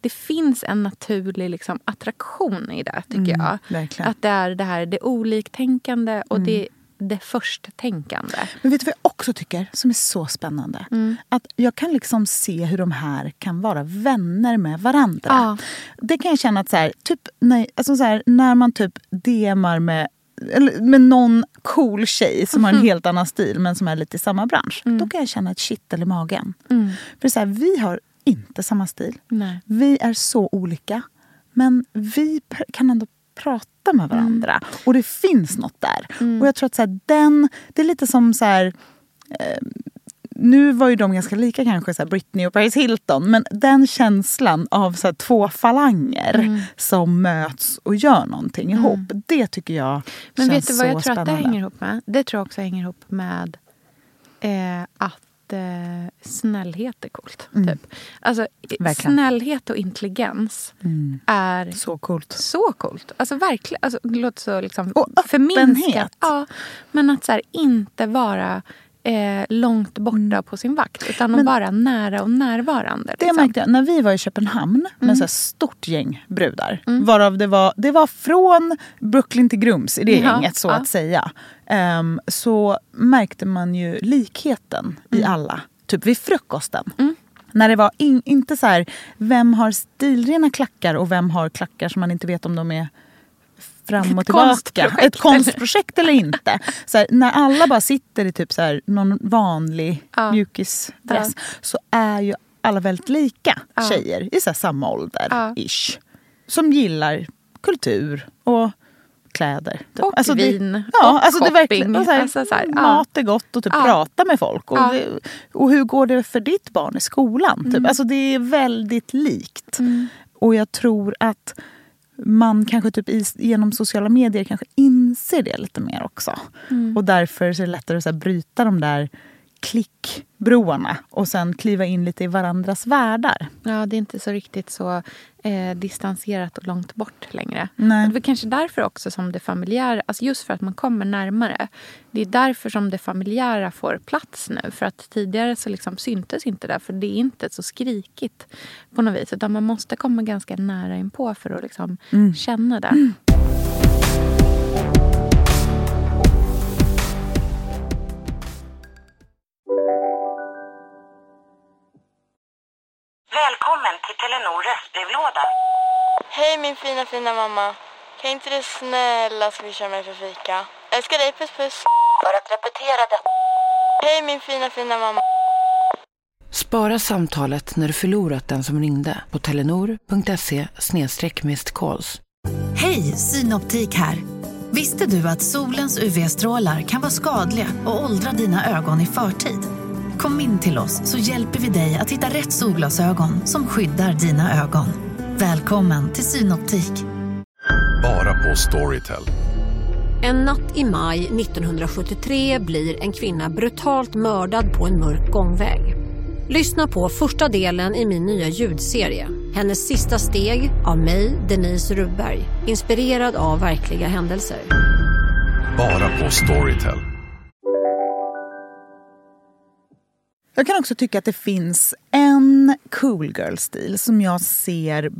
Speaker 3: Det finns en naturlig liksom, attraktion i det, tycker jag.
Speaker 2: verkligen.
Speaker 3: Att det är det här det oliktänkande och det det först-tänkande.
Speaker 2: Men vet du vad jag också tycker som är så spännande?
Speaker 3: Mm.
Speaker 2: Att jag kan liksom se hur de här kan vara vänner med varandra.
Speaker 3: Ja.
Speaker 2: Det kan jag känna att så här, typ, när, alltså så här, när man typ DMar med eller med någon cool tjej som har en helt annan stil men som är lite i samma bransch. Då kan jag känna ett kittel i magen. För så här, vi har inte samma stil.
Speaker 3: Nej.
Speaker 2: Vi är så olika. Men vi kan ändå prata med varandra. Och det finns något där. Och jag tror att så här, den, det är lite som så här... Eh, nu var ju de ganska lika kanske, så här Britney och Paris Hilton. Men den känslan av så här, två falanger som möts och gör någonting ihop. Det tycker jag
Speaker 3: Men
Speaker 2: känns
Speaker 3: vet du vad jag
Speaker 2: så
Speaker 3: tror att det
Speaker 2: spännande.
Speaker 3: hänger ihop med? Det tror jag också hänger ihop med eh, att eh, snällhet är coolt. Typ. Alltså,
Speaker 2: Mm. Verkligen.
Speaker 3: snällhet och intelligens är
Speaker 2: Så coolt.
Speaker 3: så coolt. Alltså verkligen. Alltså, det låter så liksom
Speaker 2: Och
Speaker 3: förminskat.
Speaker 2: öppenhet.
Speaker 3: Ja, men att så här, inte vara eh, långt borta på sin vakt. Utan att vara nära och närvarande.
Speaker 2: Det
Speaker 3: liksom.
Speaker 2: märkte jag när vi var i Köpenhamn med
Speaker 3: Mm.
Speaker 2: så här stort gäng brudar. Varav det var, det var från Brooklyn till Grums i det
Speaker 3: Ja,
Speaker 2: gänget så
Speaker 3: ja.
Speaker 2: att säga. Ehm, så märkte man ju likheten
Speaker 3: Mm.
Speaker 2: i alla. Typ vid frukosten. När det var in, inte så här, vem har stilrena klackar och vem har klackar som man inte vet om de är fram och tillbaka.
Speaker 3: konstprojekt,
Speaker 2: Ett konstprojekt eller inte. Så här, när alla bara sitter i typ så här, någon vanlig
Speaker 3: Ja.
Speaker 2: mjukisdress så är ju alla väldigt lika
Speaker 3: Ja.
Speaker 2: tjejer i så här samma ålder.
Speaker 3: Ja.
Speaker 2: Ish, som gillar kultur och kläder. Typ.
Speaker 3: Och vin
Speaker 2: Ja,
Speaker 3: och
Speaker 2: alltså det
Speaker 3: shopping.
Speaker 2: och så här,
Speaker 3: Alltså så här, ja.
Speaker 2: mat är gott och typ
Speaker 3: Ja.
Speaker 2: prata med folk. Och,
Speaker 3: Ja.
Speaker 2: det, och hur går det för ditt barn i skolan?
Speaker 3: Mm.
Speaker 2: Typ. Alltså det är väldigt likt. Och jag tror att man kanske typ i, genom sociala medier kanske inser det lite mer också.
Speaker 3: Mm.
Speaker 2: Och därför så är det lättare att så här, bryta de där klickbroarna och sen kliva in lite i varandras världar.
Speaker 3: Ja, det är inte så riktigt så eh, distanserat och långt bort längre.
Speaker 2: Nej.
Speaker 3: Det är kanske därför också som det familjära, alltså just för att man kommer närmare. Det är därför som det familjära får plats nu. För att tidigare så liksom syntes inte det, för det är inte så skrikigt på något vis. Utan man måste komma ganska nära inpå för att liksom känna det.
Speaker 4: Välkommen röstbrevlåda.
Speaker 5: Hej min fina fina mamma. Kan inte du snälla swisha mig för fika? Älskar dig, puss puss.
Speaker 4: För att repetera detta.
Speaker 5: Hej min fina fina mamma.
Speaker 6: Spara samtalet när du förlorat den som ringde på telenor.se calls.
Speaker 7: Hej, Synoptik här. Visste du att solens UV-strålar kan vara skadliga och åldra dina ögon i förtid? Kom in till oss så hjälper vi dig att hitta rätt solglasögon som skyddar dina ögon. Välkommen till Synoptik.
Speaker 8: Bara på Storytel.
Speaker 9: En natt i maj 1973 blir en kvinna brutalt mördad på en mörk gångväg. Lyssna på första delen i min nya ljudserie. Hennes sista steg av mig, Denise Rubberg. Inspirerad av verkliga händelser.
Speaker 8: Bara på Storytel.
Speaker 2: Jag kan också tycka att det finns en cool girl-stil som jag ser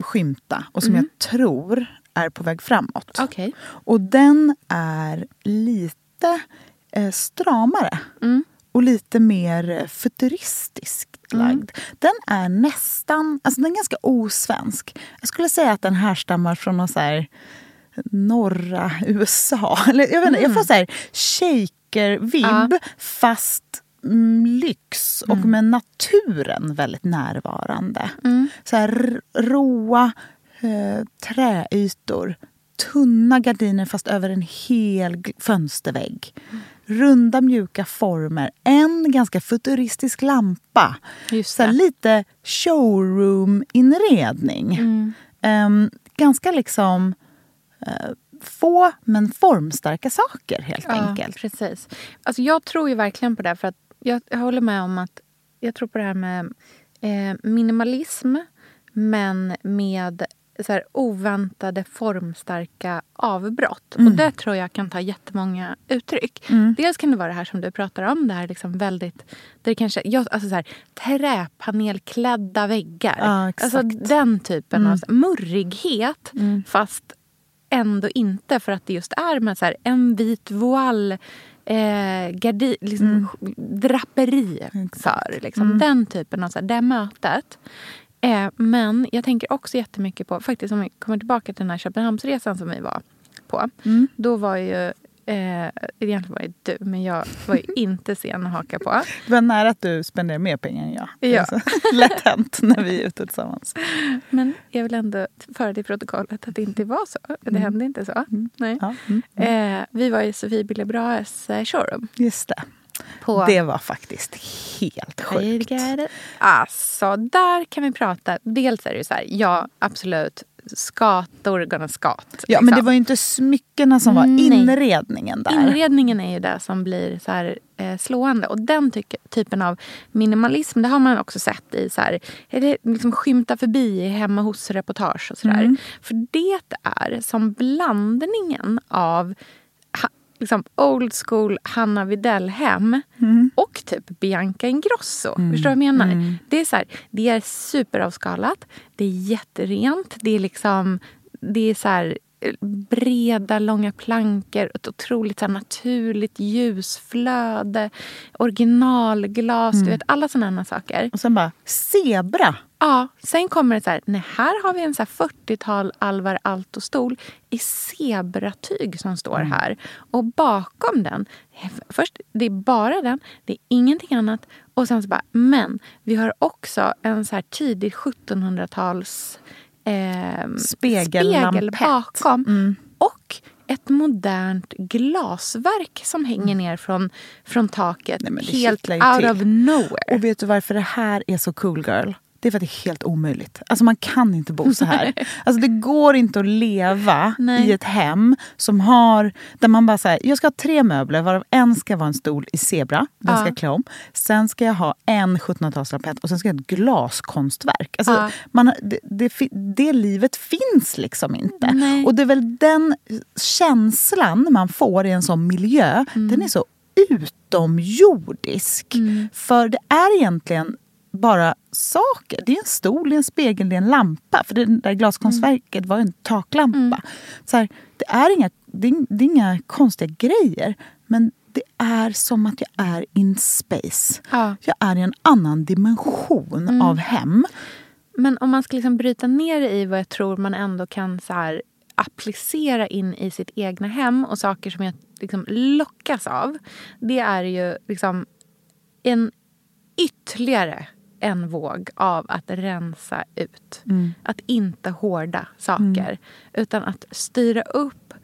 Speaker 2: skymta och som jag tror är på väg framåt.
Speaker 3: Okej.
Speaker 2: Och den är lite eh, stramare och lite mer futuristiskt lagd. Den är nästan, alltså den är ganska osvensk. Jag skulle säga att den härstammar från någon så här norra USA. Eller, jag, vet inte, jag får så här shaker-vibb fast mm, lyx och med naturen väldigt närvarande. Så här råa eh, träytor. Tunna gardiner fast över en hel fönstervägg. Runda mjuka former. En ganska futuristisk lampa. Så lite showroom-inredning. Ehm, ganska liksom eh, få men formstarka saker helt enkelt.
Speaker 3: Ja, precis. Alltså jag tror ju verkligen på det. För att jag, jag håller med om att jag tror på det här med eh, minimalism men med så här, oväntade formstarka avbrott. Och det tror jag kan ta jättemånga uttryck. Dels kan det vara det här som du pratar om. Det här liksom väldigt... Där det kanske, ja, alltså så här, träpanelklädda väggar.
Speaker 2: Ja,
Speaker 3: alltså den typen av så här, murrighet fast ändå inte för att det just är med så här, en vit voal, eh, gardi, liksom, draperi för. Liksom,
Speaker 2: Mm.
Speaker 3: Den typen av så här, det mötet. Eh, men jag tänker också jättemycket på, faktiskt om vi kommer tillbaka till den här Köpenhamnsresan som vi var på.
Speaker 2: Mm.
Speaker 3: Då var ju, eh, egentligen var det du, men jag var inte sen att haka på.
Speaker 2: Det var nära att du spenderar mer pengar än jag.
Speaker 3: Ja.
Speaker 2: Alltså, lätt hänt när vi är ute tillsammans.
Speaker 3: Men jag vill ändå föra till protokollet att det inte var så. Det
Speaker 2: Mm.
Speaker 3: hände inte så. Nej.
Speaker 2: Ja, mm,
Speaker 3: Eh, vi var i Sofie Bille Brahes eh, showroom.
Speaker 2: Just det.
Speaker 3: På-
Speaker 2: Det var faktiskt helt sjukt.
Speaker 3: Alltså, där kan vi prata. Dels är det så här, ja absolut, skator gonna skat.
Speaker 2: Ja, men det var ju inte smyckena som var
Speaker 3: Nej.
Speaker 2: inredningen där.
Speaker 3: Inredningen är ju det som blir så här, eh, slående. Och den tyck- typen av minimalism det har man också sett i så här, är det liksom skymta förbi i hemma hos-reportage och sådär.
Speaker 2: Mm.
Speaker 3: För det är som blandningen av liksom old school Hanna Widell-hem och typ Bianca Ingrosso. Förstår du vad jag menar?
Speaker 2: Mm.
Speaker 3: Det är så här, det är superavskalat, det är jätterent, det är liksom det är så här breda, långa plankor, ett otroligt så här, naturligt ljusflöde, originalglas, du
Speaker 2: Mm.
Speaker 3: vet alla sådana saker.
Speaker 2: Och sen bara, zebra!
Speaker 3: Ja, sen kommer det så här, nej här har vi en så här 40-tal Alvar Aalto-stol i zebratyg som står
Speaker 2: Mm.
Speaker 3: här. Och bakom den, först det är bara den, det är ingenting annat. Och sen så bara, men vi har också en så här tidig 1700-tals eh,
Speaker 2: Spegellampett.
Speaker 3: bakom.
Speaker 2: Mm.
Speaker 3: Och ett modernt glasverk som hänger ner från, från taket
Speaker 2: Mm. det
Speaker 3: helt out
Speaker 2: till.
Speaker 3: of nowhere.
Speaker 2: Och vet du varför det här är så cool girl? Det är för att det är helt omöjligt. Alltså man kan inte bo så här. Alltså det går inte att leva
Speaker 3: Nej.
Speaker 2: i ett hem som har... Där man bara säger, jag ska ha tre möbler varav en ska vara en stol i zebra. Den
Speaker 3: Ja.
Speaker 2: ska jag klä om. Sen ska jag ha en 1700-talslampett och sen ska jag ha ett glaskonstverk. Alltså
Speaker 3: Ja.
Speaker 2: man, det, det, det livet finns liksom inte.
Speaker 3: Nej.
Speaker 2: Och det är väl den känslan man får i en sån miljö.
Speaker 3: Mm.
Speaker 2: Den är så utomjordisk. För det är egentligen bara saker. Det är en stol, det är en spegel, det är en lampa. För det där glaskonstverket var ju en taklampa. Så här, det, är inga, det, är, det är inga konstiga grejer. Men det är som att jag är in space.
Speaker 3: Ja.
Speaker 2: Jag är i en annan dimension av hem.
Speaker 3: Men om man ska liksom bryta ner det i vad jag tror man ändå kan så här applicera in i sitt egna hem och saker som jag liksom lockas av. Det är ju liksom en ytterligare en våg av att rensa ut.
Speaker 2: Mm.
Speaker 3: Att inte hårda saker. Utan att styra upp,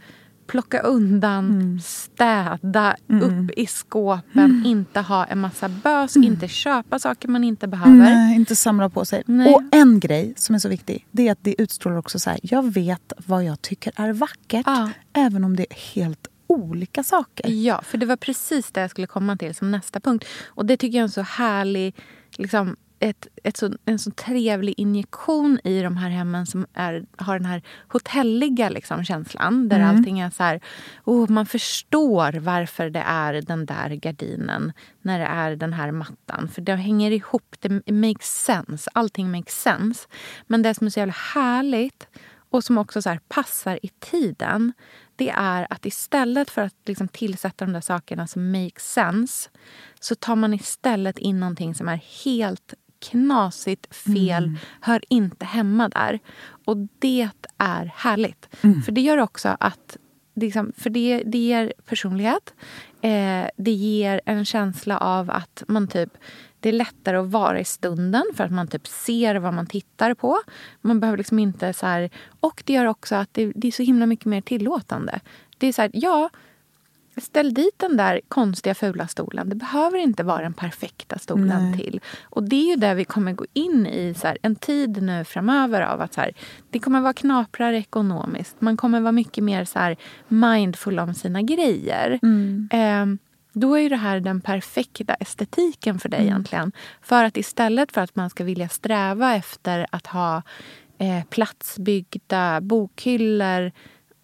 Speaker 3: plocka undan,
Speaker 2: Mm.
Speaker 3: städa upp i skåpen. Inte ha en massa bös, inte köpa saker man inte behöver.
Speaker 2: Nej, inte samla på sig.
Speaker 3: Nej.
Speaker 2: Och en grej som är så viktig, det är att det utstrålar också så här, jag vet vad jag tycker är vackert. Även om det är helt olika saker.
Speaker 3: Ja, för det var precis det jag skulle komma till som nästa punkt. Och det tycker jag är en så härlig, liksom, ett, ett så, en så trevlig injektion i de här hemmen som är, har den här hotelliga liksom, känslan. Där
Speaker 2: Mm.
Speaker 3: allting är så här, oh, man förstår varför det är den där gardinen när det är den här mattan. För det hänger ihop, det makes sense. Allting makes sense. Men det som är så jävla härligt och som också så passar i tiden det är att istället för att liksom tillsätta de där sakerna som makes sense så tar man istället in någonting som är helt knasigt fel,
Speaker 2: Mm.
Speaker 3: hör inte hemma där. Och det är härligt.
Speaker 2: Mm.
Speaker 3: För det gör också att liksom, för det, det ger personlighet. Eh, det ger en känsla av att man typ det är lättare att vara i stunden för att man typ ser vad man tittar på. Man behöver liksom inte så här, Och det gör också att det, det är så himla mycket mer tillåtande. Det är så här, ja, ställ dit den där konstiga fula stolen. Det behöver inte vara den perfekta stolen
Speaker 2: Nej.
Speaker 3: till. Och det är ju där vi kommer gå in i så här, en tid nu framöver av att så här, det kommer vara knaprare ekonomiskt. Man kommer vara mycket mer så här mindful om sina grejer.
Speaker 2: Mm.
Speaker 3: Ehm, då är ju det här den perfekta estetiken för dig
Speaker 2: Mm.
Speaker 3: egentligen. För att istället för att man ska vilja sträva efter att ha eh, platsbyggda bokhyllor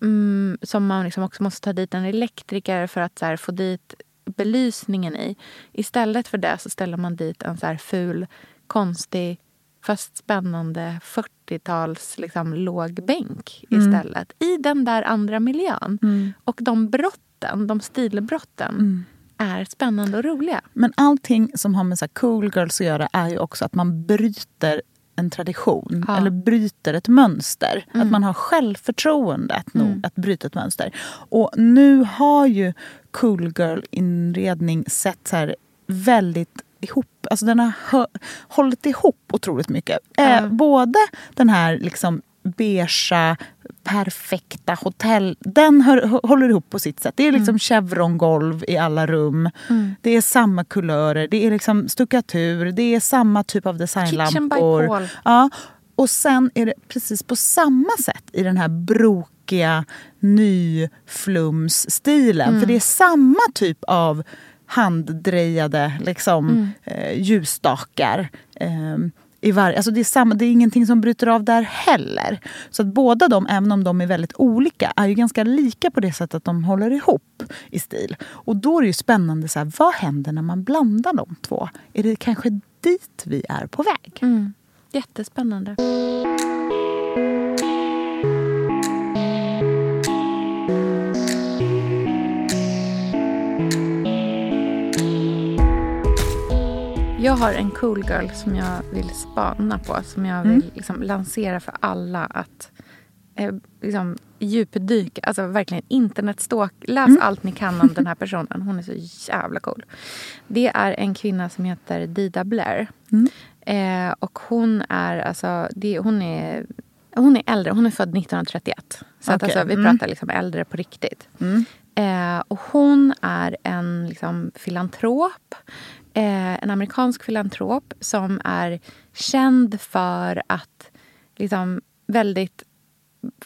Speaker 3: mm, som man liksom också måste ta dit en elektriker för att här, få dit belysningen i. Istället för det så ställer man dit en så här ful, konstig fast spännande 40-tals liksom, lågbänk
Speaker 2: Mm.
Speaker 3: istället. I den där andra miljön.
Speaker 2: Mm.
Speaker 3: Och de brotten, de stilbrotten,
Speaker 2: Mm.
Speaker 3: är spännande och roliga.
Speaker 2: Men allting som har med så cool girls att göra är ju också att man bryter en tradition
Speaker 3: Ja.
Speaker 2: eller bryter ett mönster.
Speaker 3: Mm.
Speaker 2: Att man har självförtroendet nog
Speaker 3: Mm.
Speaker 2: att bryta ett mönster. Och nu har ju cool girl-inredning sett så här väldigt ihop. Alltså den har hö- hållit ihop otroligt mycket. Eh, både den här liksom beigea, perfekta hotell... Den hör, hå- håller ihop på sitt sätt. Det är liksom chevrongolv i alla rum.
Speaker 3: Mm.
Speaker 2: Det är samma kulörer, det är liksom stuckatur, det är samma typ av
Speaker 3: Kitchen by
Speaker 2: designlampor.
Speaker 3: Paul.
Speaker 2: Ja. Och sen är det precis på samma sätt i den här brokiga nyflumsstilen.
Speaker 3: Mm.
Speaker 2: För det är samma typ av handdrejade liksom,
Speaker 3: Mm.
Speaker 2: eh, ljusstakar. Eh, i varje... alltså det, är samma, det är ingenting som bryter av där heller. Så att båda de, även om de är väldigt olika, är ju ganska lika på det sättet att de håller ihop i stil. Och då är det ju spännande, så här, vad händer när man blandar de två? Är det kanske dit vi är på väg?
Speaker 3: Mm. Jättespännande. Jag har en cool girl som jag vill spana på. Som jag vill
Speaker 2: Mm.
Speaker 3: liksom lansera för alla att eh, liksom, djupdyka. Alltså verkligen internetstalk. Läs
Speaker 2: Mm.
Speaker 3: allt ni kan om den här personen. Hon är så jävla cool. Det är en kvinna som heter Dida Blair.
Speaker 2: Mm.
Speaker 3: Eh, och hon är alltså... Det, hon är hon är äldre. Hon är född 1931. Så att
Speaker 2: Okej.
Speaker 3: alltså, vi
Speaker 2: Mm.
Speaker 3: pratar liksom äldre på riktigt.
Speaker 2: Mm.
Speaker 3: Eh, och hon är en liksom, filantrop. Eh, en amerikansk filantrop som är känd för att liksom, väldigt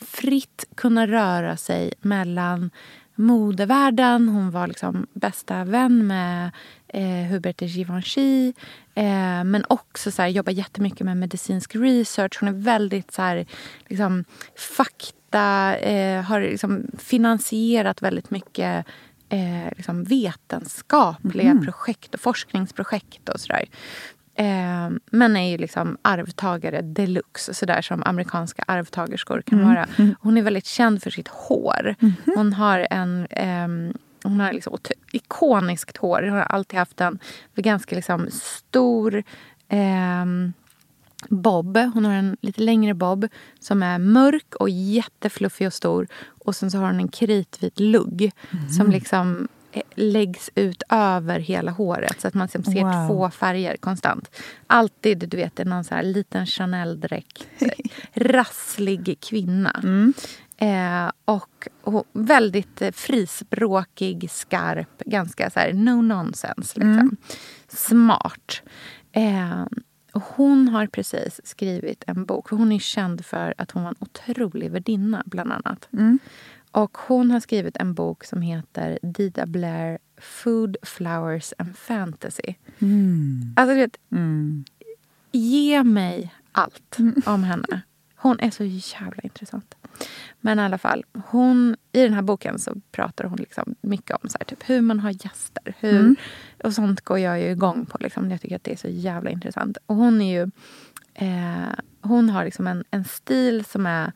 Speaker 3: fritt kunna röra sig mellan modevärlden. Hon var liksom bästa vän med eh, Hubert de Givenchy. Eh, men också så här, jobbar jättemycket med medicinsk research. Hon är väldigt så här, liksom, fakta, eh, har liksom finansierat väldigt mycket eh, liksom vetenskapliga
Speaker 2: Mhm.
Speaker 3: projekt och forskningsprojekt och sådär. Eh, men är ju liksom arvtagare deluxe, sådär som amerikanska arvtagerskor kan
Speaker 2: Mm.
Speaker 3: vara. Hon är väldigt känd för sitt hår. Hon har en ehm, hon har liksom ikoniskt hår. Hon har alltid haft en ganska liksom stor ehm, bob. Hon har en lite längre bob som är mörk och jättefluffig och stor. Och sen så har hon en kritvit lugg som liksom eh, läggs ut över hela håret så att man liksom ser
Speaker 2: Wow.
Speaker 3: två färger konstant. Alltid du vet, en någon så här liten Chanel-dräkt. Rasslig kvinna. Eh, och, och väldigt eh, frispråkig, skarp, ganska så här no nonsense. Liksom. Smart. Eh, hon har precis skrivit en bok. För Hon är känd för att hon var en otrolig värdinna, bland annat.
Speaker 2: Mm.
Speaker 3: Och Hon har skrivit en bok som heter Dida Blair Food, Flowers and Fantasy.
Speaker 2: Mm.
Speaker 3: Alltså, du vet,
Speaker 2: Mm.
Speaker 3: Ge mig allt om henne. Hon är så jävla intressant. Men i alla fall, hon, i den här boken så pratar hon liksom mycket om så här, typ, hur man har gäster. Hur,
Speaker 2: Mm.
Speaker 3: Och sånt går jag ju igång på. Liksom. Jag tycker att det är så jävla intressant. Och hon är ju... Eh, hon har liksom en, en stil som är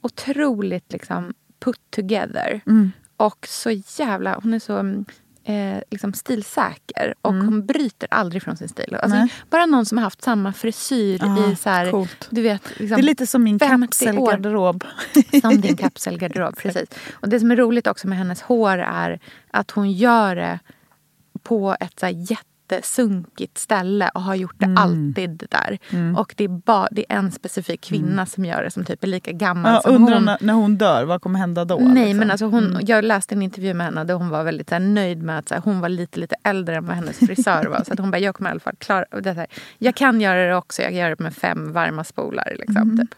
Speaker 3: otroligt liksom, put together.
Speaker 2: Mm.
Speaker 3: Och så jävla... Hon är så mm, eh, liksom stilsäker. Och hon bryter aldrig från sin stil. Alltså, bara någon som har haft samma frisyr
Speaker 2: Ah,
Speaker 3: i så här,
Speaker 2: coolt.
Speaker 3: du vet, liksom,
Speaker 2: Det är lite som min
Speaker 3: 50 år.
Speaker 2: kapselgarderob.
Speaker 3: Som din kapselgarderob, precis. Och det som är roligt också med hennes hår är att hon gör det på ett så här jättesunkigt ställe och har gjort det
Speaker 2: Mm.
Speaker 3: alltid där.
Speaker 2: Mm.
Speaker 3: Och det är, ba, det är en specifik kvinna som gör det som typ är lika gammal
Speaker 2: Ja,
Speaker 3: som
Speaker 2: undrar
Speaker 3: hon.
Speaker 2: när, när hon dör, vad kommer hända då?
Speaker 3: Nej,
Speaker 2: liksom?
Speaker 3: men alltså hon,
Speaker 2: Mm.
Speaker 3: jag läste en intervju med henne där hon var väldigt här, nöjd med att här, hon var lite, lite äldre än vad hennes frisör var. Så att hon bara, jag kommer i alla fall klara det. är här, jag kan göra det också, jag gör det med fem varma spolar. Liksom,
Speaker 2: Mhm.
Speaker 3: typ.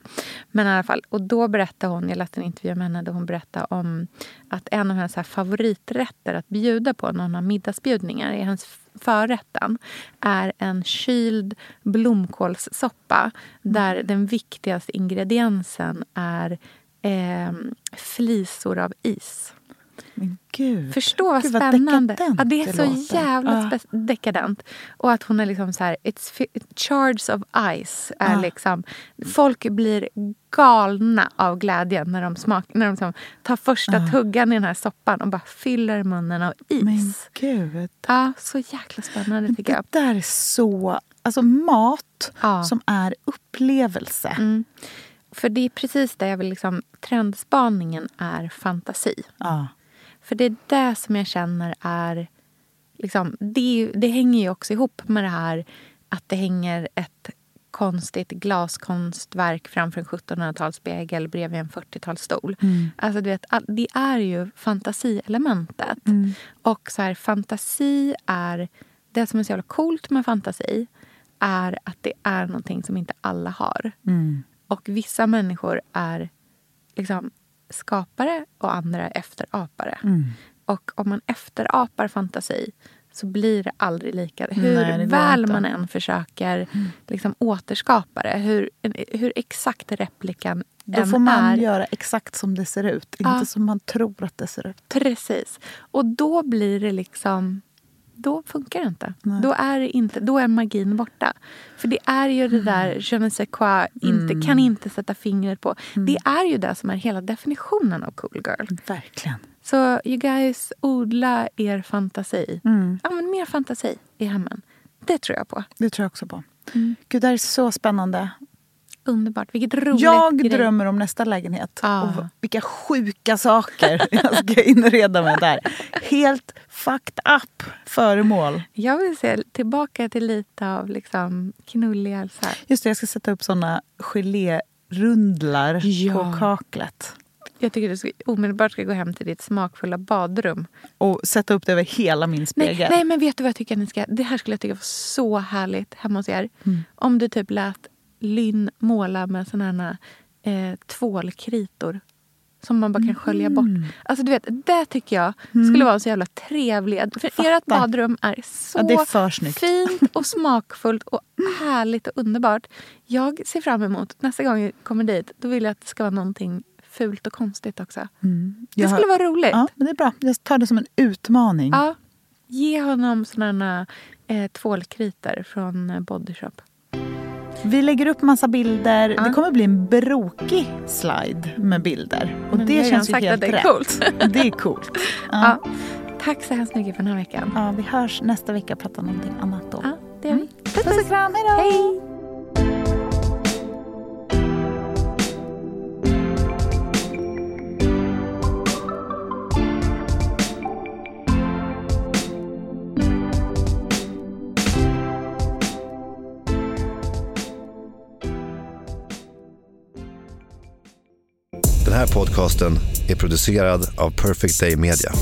Speaker 3: Men i alla fall, och då berättade hon, jag läste en intervju med henne där hon berättade om att en av hennes här, favoriträtter att bjuda på när hon har middagsbjudningar i hennes förrätten är en kyld blomkålssoppa där den viktigaste ingrediensen är eh, flisor av is.
Speaker 2: Men gud.
Speaker 3: Förstå vad
Speaker 2: Gud, vad
Speaker 3: spännande.
Speaker 2: dekadent
Speaker 3: ja, det är så
Speaker 2: låter.
Speaker 3: jävla spe- dekadent. Och att hon är liksom så här, it's shards of ice. Är
Speaker 2: Ja.
Speaker 3: liksom, folk blir galna av glädje när de, smak, när de liksom tar första
Speaker 2: Ja.
Speaker 3: tuggan i den här soppan och bara fyller munnen av is.
Speaker 2: Men gud.
Speaker 3: Ja, så jäkla spännande tycker jag.
Speaker 2: Det där är så... Alltså mat
Speaker 3: Ja.
Speaker 2: som är upplevelse.
Speaker 3: Mm. För det är precis det jag vill liksom, trendspaningen är fantasi.
Speaker 2: Ja.
Speaker 3: För det är det som jag känner är... Liksom, det, det hänger ju också ihop med det här att det hänger ett konstigt glaskonstverk framför en 1700-talsspegel bredvid en 40-talsstol.
Speaker 2: Mm.
Speaker 3: Alltså, du vet, all- det är ju fantasielementet.
Speaker 2: Mm.
Speaker 3: Och så här, fantasi är... Det som är så jävla coolt med fantasi är att det är någonting som inte alla har.
Speaker 2: Mm.
Speaker 3: Och vissa människor är liksom skapare och andra är efterapare.
Speaker 2: Mm.
Speaker 3: Och om man efterapar fantasi så blir det aldrig lika.
Speaker 2: Nej,
Speaker 3: Hur
Speaker 2: går
Speaker 3: väl
Speaker 2: inte.
Speaker 3: man än försöker liksom, återskapa det, hur, hur exakt replikan
Speaker 2: Då
Speaker 3: än
Speaker 2: får man
Speaker 3: är.
Speaker 2: göra exakt som det ser ut.
Speaker 3: Ja.
Speaker 2: Inte som man tror att det ser ut.
Speaker 3: Precis. Och då blir det liksom... Då funkar det inte.
Speaker 2: Nej.
Speaker 3: Då är, det inte. då är magin borta. För det är ju det där je ne sais quoi, inte,
Speaker 2: Mm.
Speaker 3: kan inte sätta fingret på. Det är ju det som är hela definitionen av cool girl.
Speaker 2: Verkligen.
Speaker 3: Så you guys, odla er fantasi.
Speaker 2: Mm.
Speaker 3: Använd mer fantasi i hemmen. Det tror jag på.
Speaker 2: Det tror jag också på.
Speaker 3: Mm.
Speaker 2: Gud, det här är så spännande.
Speaker 3: Underbart. Vilket roligt
Speaker 2: Jag
Speaker 3: grej.
Speaker 2: drömmer om nästa lägenhet.
Speaker 3: Ah.
Speaker 2: Och vilka sjuka saker jag ska inreda med där. Helt fucked up föremål.
Speaker 3: Jag vill se tillbaka till lite av liksom knulliga... Så här.
Speaker 2: Just det, jag ska sätta upp såna gelérundlar
Speaker 3: Ja.
Speaker 2: på kaklet.
Speaker 3: Jag tycker du ska, omedelbart ska gå hem till ditt smakfulla badrum.
Speaker 2: Och sätta upp det över hela min
Speaker 3: Nej,
Speaker 2: spegel.
Speaker 3: nej, men vet du vad jag tycker att ni ska... Det här skulle jag tycka var så härligt hemma hos er.
Speaker 2: Mm.
Speaker 3: Om du typ lät Lynn måla med såna här eh, tvålkritor. Som man bara kan skölja bort. Alltså du vet, det tycker jag skulle vara så jävla trevlig... För ert badrum är så
Speaker 2: Ja, är
Speaker 3: fint och smakfullt och härligt och underbart. Jag ser fram emot nästa gång jag kommer dit. Då vill jag att det ska vara någonting fult och konstigt också.
Speaker 2: Mm.
Speaker 3: Det
Speaker 2: Jag har-
Speaker 3: skulle vara roligt.
Speaker 2: Ja, men det är bra. Jag tar det som en utmaning.
Speaker 3: Ja. Ge honom såna eh, tvålkritor från eh, Body Shop.
Speaker 2: Vi lägger upp massa bilder.
Speaker 3: Ja.
Speaker 2: Det kommer bli en brokig slide med bilder. Och
Speaker 3: Men
Speaker 2: det känns ju helt
Speaker 3: att det är
Speaker 2: rätt.
Speaker 3: coolt.
Speaker 2: det är coolt.
Speaker 3: Ja. Tack så hemskt mycket för den här veckan.
Speaker 2: Ja, vi hörs nästa vecka och pratar någonting annat då.
Speaker 3: Ja, det gör vi.
Speaker 2: Puss och kram, hej då!
Speaker 3: Hej!
Speaker 10: Här podcasten är producerad av Perfect Day Media.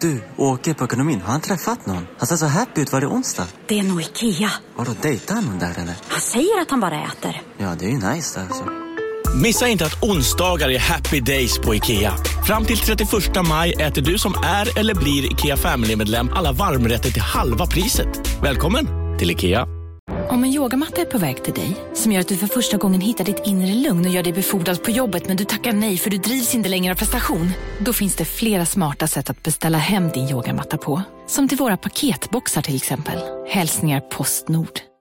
Speaker 11: Du, åker på ekonomin. Har han träffat någon? Han ser så happy ut. Var det onsdag?
Speaker 12: Det är nog Ikea.
Speaker 11: Vadå, dejtar han någon där eller?
Speaker 12: Han säger att han bara äter.
Speaker 11: Ja, det är ju nice där alltså.
Speaker 13: Missa inte att onsdagar är happy days på IKEA. Fram till 31 maj äter du som är eller blir IKEA Family-medlem alla varmrätter till halva priset. Välkommen till IKEA.
Speaker 14: Om en yogamatta är på väg till dig, som gör att du för första gången hittar ditt inre lugn och gör dig befordrad på jobbet men du tackar nej för du drivs inte längre av prestation. Då finns det flera smarta sätt att beställa hem din yogamatta på. Som till våra paketboxar till exempel. Hälsningar Postnord.